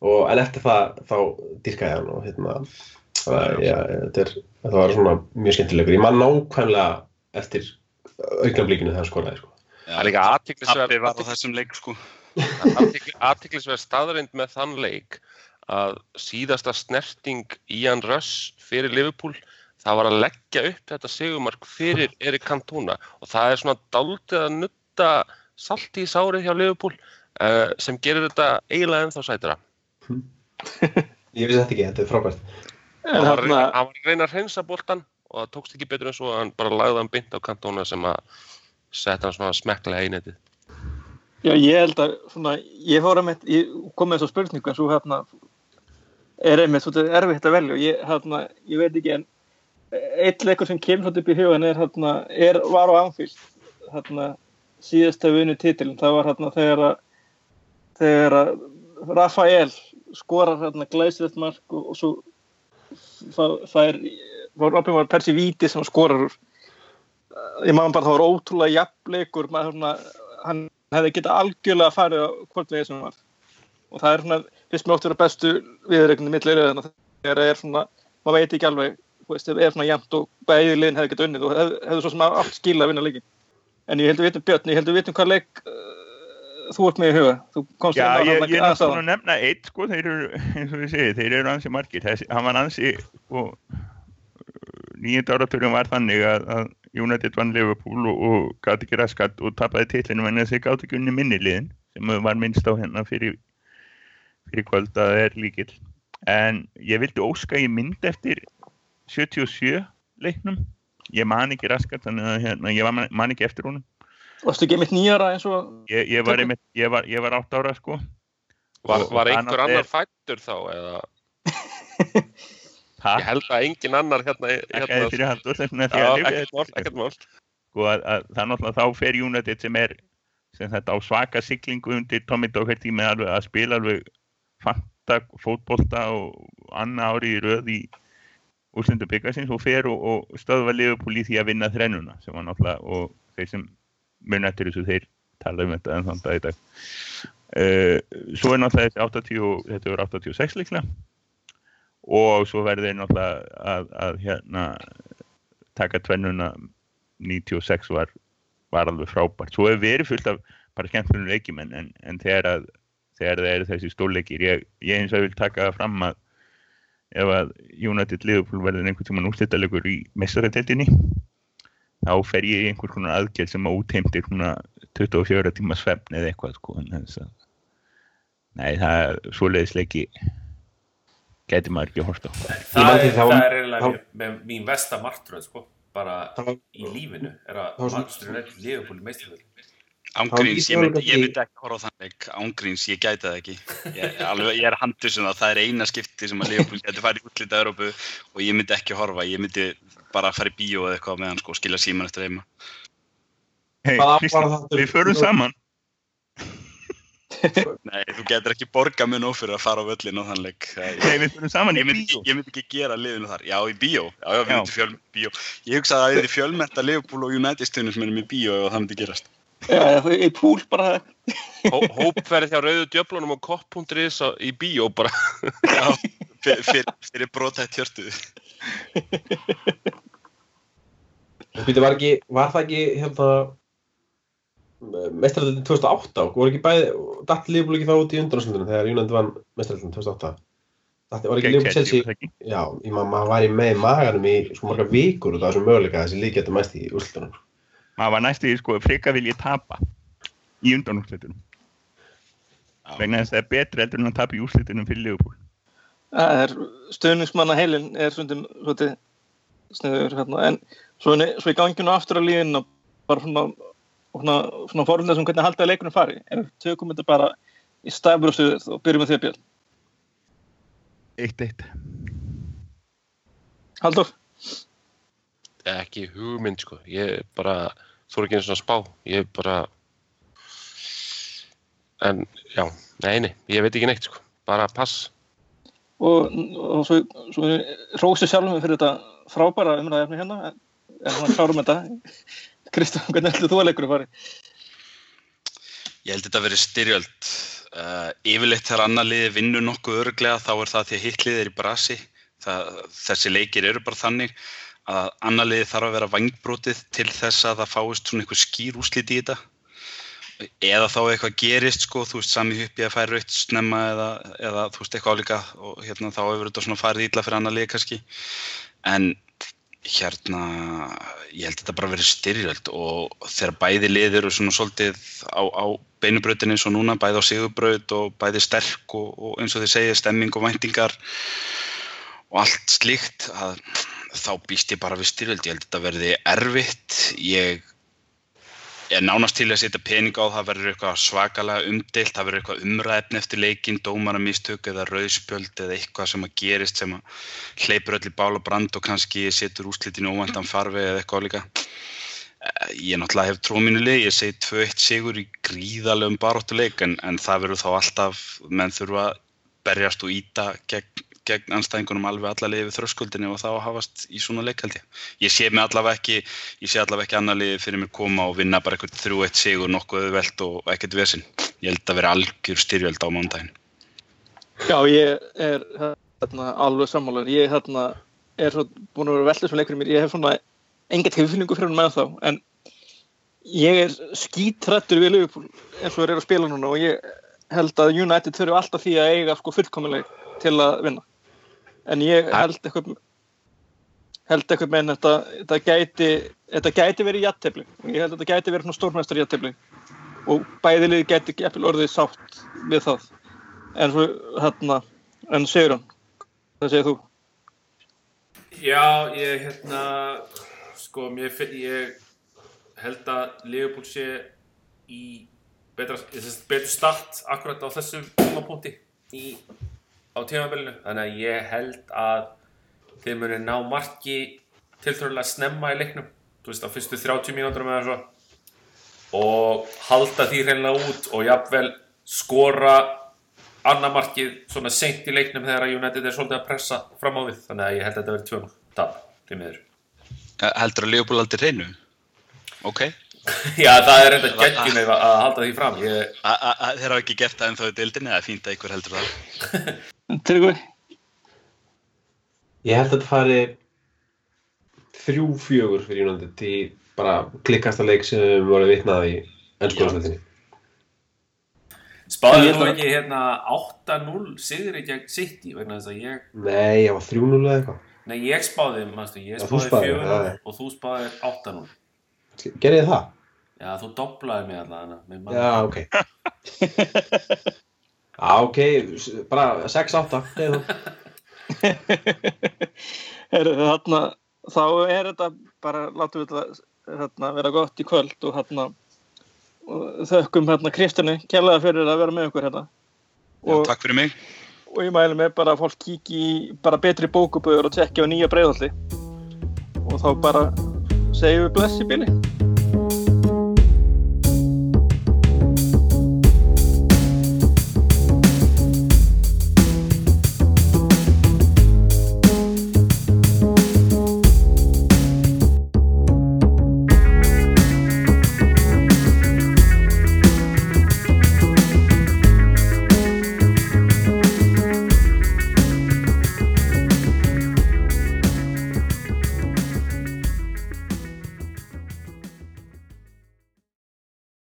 og en eftir það þá dyrkaði ég hann og hérna það, ja, þetta, er, þetta var svona mjög skemmtilegur ég man nákvæmlega eftir augnablíkinu þegar skoraði sko. Það er líka athyglisverð- Tappi var á þessum leik sko. aðtiklisverð staðarind með þann leik að síðasta snerting Ian Russ fyrir Liverpool það var að leggja upp þetta segumark fyrir Erik Cantona og það er svona daldið að nutta salti í sárið hjá Liverpool uh, sem gerir þetta eiginlega ennþá sætara. ég vissi þetta ekki, þetta er frábært Hann var, að reyna, að hreinsa boltan og það tókst ekki betur en svo að hann bara lagði hann bynt á Cantona sem að setja hann svona smekklega í netið. já, ég held að svona, ég fór að með, ég kom með þessu spurningu en svo hérna er einmitt svolítið erfitt að velja og ég, hérna, ég veit ekki en eitt leikur sem kemur svolítið upp í hugan er hérna, er, var á Anfield hérna, síðasta vunu titilin, það var hérna þegar að þegar að Rafael skorar hérna glæsilegt mark og, og svo það, það er Robin var Persi Víti sem skorar ég maður bara það var ótrúlega jafnleikur hann hefði getað algjörlega farið á hvort vegið sem var. Og það er svona, fyrst mér ótt að vera bestu viðregnum millir þannig að það er svona, maður veit ekki alveg veist, það er svona jæmt og bæði liðin hefði getað unnið og hefði, hefði svo sem allt skil að vinna leikin en ég held að við vitum Björn, ég held að við vitum hvað leik þú ert með í huga Já, ég, þarna ég er náttúrulega að nefna eitt, sko, þeir eru, eins og við segið, þeir eru ansi margir. Þessi, hann var ansi, og nýjönda áraturinn var þannig að, að United vann Liverpool og, og gátt ekki raskat og tapaði titlinu en þessi gátt ekki unni minni liðin sem var minnst á hérna fyrir, fyrir kvöld að það er líkil. En ég vildi óska ég mynd eftir 77 leiknum. Ég man ekki raskat, þannig að hérna, ég var, man ekki eftir honum. Varstu ekki mitt nýjara eins og Ég, ég, var, einmitt, ég, var, ég var átt ára, sko. Var, var einhver annars er- annar fættur þá eða Ha? ég held að engin annar hérna, hérna þér fyrir haldur ekkert mál, þetta. ekkert mál Sko að, að það er náttúrulega þá fer United sem er sem þetta á svaka siglingu undir Tommy Doherty með alveg að spila alveg fanta fótbolta og annað ári í röð í úrstundu byggasins og fer og, og stöðva Liverpool í því að vinna þrennuna sem var náttúrulega og þeir sem mun eftir þessu þeir tala um þetta en þann dag í dag. Uh, svo er náttúrulega þessi 80 og- þetta er 86 líklega. Og svo verður þeir náttúrulega að, að hérna taka tvennuna. 96 var, var alveg frábært. Svo hefur verið fullt af bara skemmtunum leikjum en, en, en þegar að þegar það eru þessi stórleikir ég, ég eins og vil taka það fram að ef að United Liverpool verður einhvern tímann úrstættalegur í mestarætteldinni þá fer ég í einhvern konar aðgerð sem að útheimtir svona 24 tíma svefn eða eitthvað sko en þess að nei það er svoleiðis leiki. Gæti maður ekki að horta Það er, það er eiginlega þá- mér- með mín versta martröð sko, bara í lífinu er að Það var svona- Manchester Ángríns, ég myndi, ekki horfa á þann leik. Ángríns, ég gæti það ekki. Ég, alveg, ég er handið sem það, það er eina skipti sem að Liverpool geti farið í útlita Európu og ég myndi ekki horfa, ég myndi bara fara í bíó eða eitthvað meðan sko, skilja síman eftir heima. Það? við förum saman. Nei, þú getur ekki borga mun ofur að fara á völlin á þann leik. Það- Nei, við förum saman í ég, myndi, bíó. ég myndi ekki gera liðinu þar. Já, í bíó, já, já, við myndum fjöl, bíó. Ég hugsaði að það er fjölmenta Liverpool og United stundum sem erum í bíó ef það myndi gerast Já, það er í púl bara. Hó, hópferð hjá rauðu djöflunum og kopp.is í bíó bara. Já, fyr, fyr, fyrir brotætt hjörtu Býtu, var, ekki, var það ekki hérna mestraröldin 2008 og voru ekki bæði datt Liverpool ekki þá út í undanásundunum þegar United vann mestraröldin 2008 Datt, var ekki var það ekki? já, ég maður var í með í maganum í svo marga vikur út af þessum möguleika að þessi lík getur mæst í úrslutunum maður var næstu í sko frika vil ég tapa í undanúrslitunum. Vegna þess að það er betra heldur en að tapa í úrslitunum fyrir Liverpool. Það er stöðningsmanna heilin er svolítið, svolítið sniður hérna. en svo, svo í ganginu aftur á líðin og bara svona, svona, svona fórhundar sem hvernig haldaði leikunum fari. En við tökum þetta bara í stafbrústuð og byrjum með því að björn 1-1 Haldur, ekki hugmynd sko, ég bara þú ekki eins og spá, ég bara en já, nei, nei, ég veit ekki neitt sko, bara pass. Og, og svo, svo rósi sjálfum fyrir þetta frábæra umræðefni hérna. En, en hann klárum þetta. Kristján, hvernig heldur þú að leikurinn fari? Ég held þetta að vera styrjöld. Uh, yfirleitt þegar annar liði vinnur nokkuð örglega þá er það því að hitt liði er í brasi. Það, þessi leikir eru bara þannig að annar liði þarf að vera vangbrótið til þess að það fáist svona einhver skýr úslit í þetta. Eða þá eitthvað gerist sko, þú veist, sami uppi að færa raut snemma eða, eða þú veist, eitthvað álíka og hérna þá hefur þetta svona farið ítla fyrir annar liði kannski. En hérna, ég held að þetta bara verið styrjöld og þegar bæði lið eru svona svolítið á, á beinubrautin eins og núna, bæði á sigurbraut og bæði sterk og, og eins og þið segja stemming og væntingar og allt slíkt að þá býst ég bara við styrjöld, ég held að þetta verði erfitt, ég er nánast til að setja pening á það. Verður eitthvað svakalega umdeilt, það verður eitthvað umræfni eftir leikin, dómaramistök eða rauðspjöld eða eitthvað sem að gerist sem að hleypur öll í bál og brand og kannski setur úslitinu óvæntan farfi eða eitthvað líka. Ég náttúrulega hef leik, ég segi 2-1 sigur í gríðalegum baróttuleik en, en það verður þá alltaf, menn þurfa að berjast og íta gegn gegn anstæðingunum alveg allarlega við þröskuldinni og þá hafast í svona leik held ég. Sé mig allavega ekki, ég sé allavega ekki annar liði fyrir mér koma og vinna bara eitthvað 3-1 sigur nokkuð veld og ekkert vesinn. Ég held að vera algjör styrjöld á mándaginn. Já, ég er hérna, alveg sammálar. Ég hérna, er svo, búin að vera veldið sem leikur í mér. Ég hef svona enga tilfinningu fyrir hann með þá, en ég er skítrættur við Liverpool eins og þeir eru að spila núna og ég held að United þurfu alltaf því að eiga sko fullkomuleg til að vinna en ég held eitthvað held eitthvað með þetta, þetta gæti þetta gæti verið jættefli og ég held að þetta gæti verið stórmestari jættefli og bæðilið gæti orðið sátt við það. En svo hérna en segur hann, það segir þú? Já, ég hérna sko, mér finn ég held að Leopold sé í betra, betur start akkurat á þessum tímapunkti í á tímabilinu þannig að ég held að þeir muni ná marki tiltrúlega snemma í leiknum þú veist á fyrstu 30 mínútur með þessu og halda því hreinlega út og jafnvel skora annar markið svona seint í leiknum þegar United er svolítið að pressa fram á við þannig að ég held að þetta verði tvöma tap til miður Heldur að Leopold aldrei reynu? Ok. Já, það er enda geggjum að halda því fram ég... Þeir hafa ekki gert það en þá er dildinni, það er fínt að ykkur heldur það. Tryggvi? Ég held að þetta fari þrjú fjögur fyrir United í bara klikkasta leik sem við vorum vitnað í ennskóðarsleitinni. Spáðið þú ekki hérna 8-0 sigri gegn City vegna þess að ég... Nei, ég var 3-0 eða eitthvað. Nei, ég spáði, mannstu, ég spáði spáðir, 4-0 já, já. og þú spáði 8-0. Gerði það? Já, þú doblaði mig allavega. Já, ok. Já, ok, bara 6-8, segðu þú. Heru, þarna, þá er þetta bara, látum við þetta hérna, vera gott í kvöld og hérna og þökkum hérna Kristjáni kærlega fyrir að vera með okkur hérna Já, og, takk fyrir mig. og ég mælu með bara að fólk kíki í bara betri bókuböður og tekja á nýja breiðalli og þá bara segjum við bless í bíli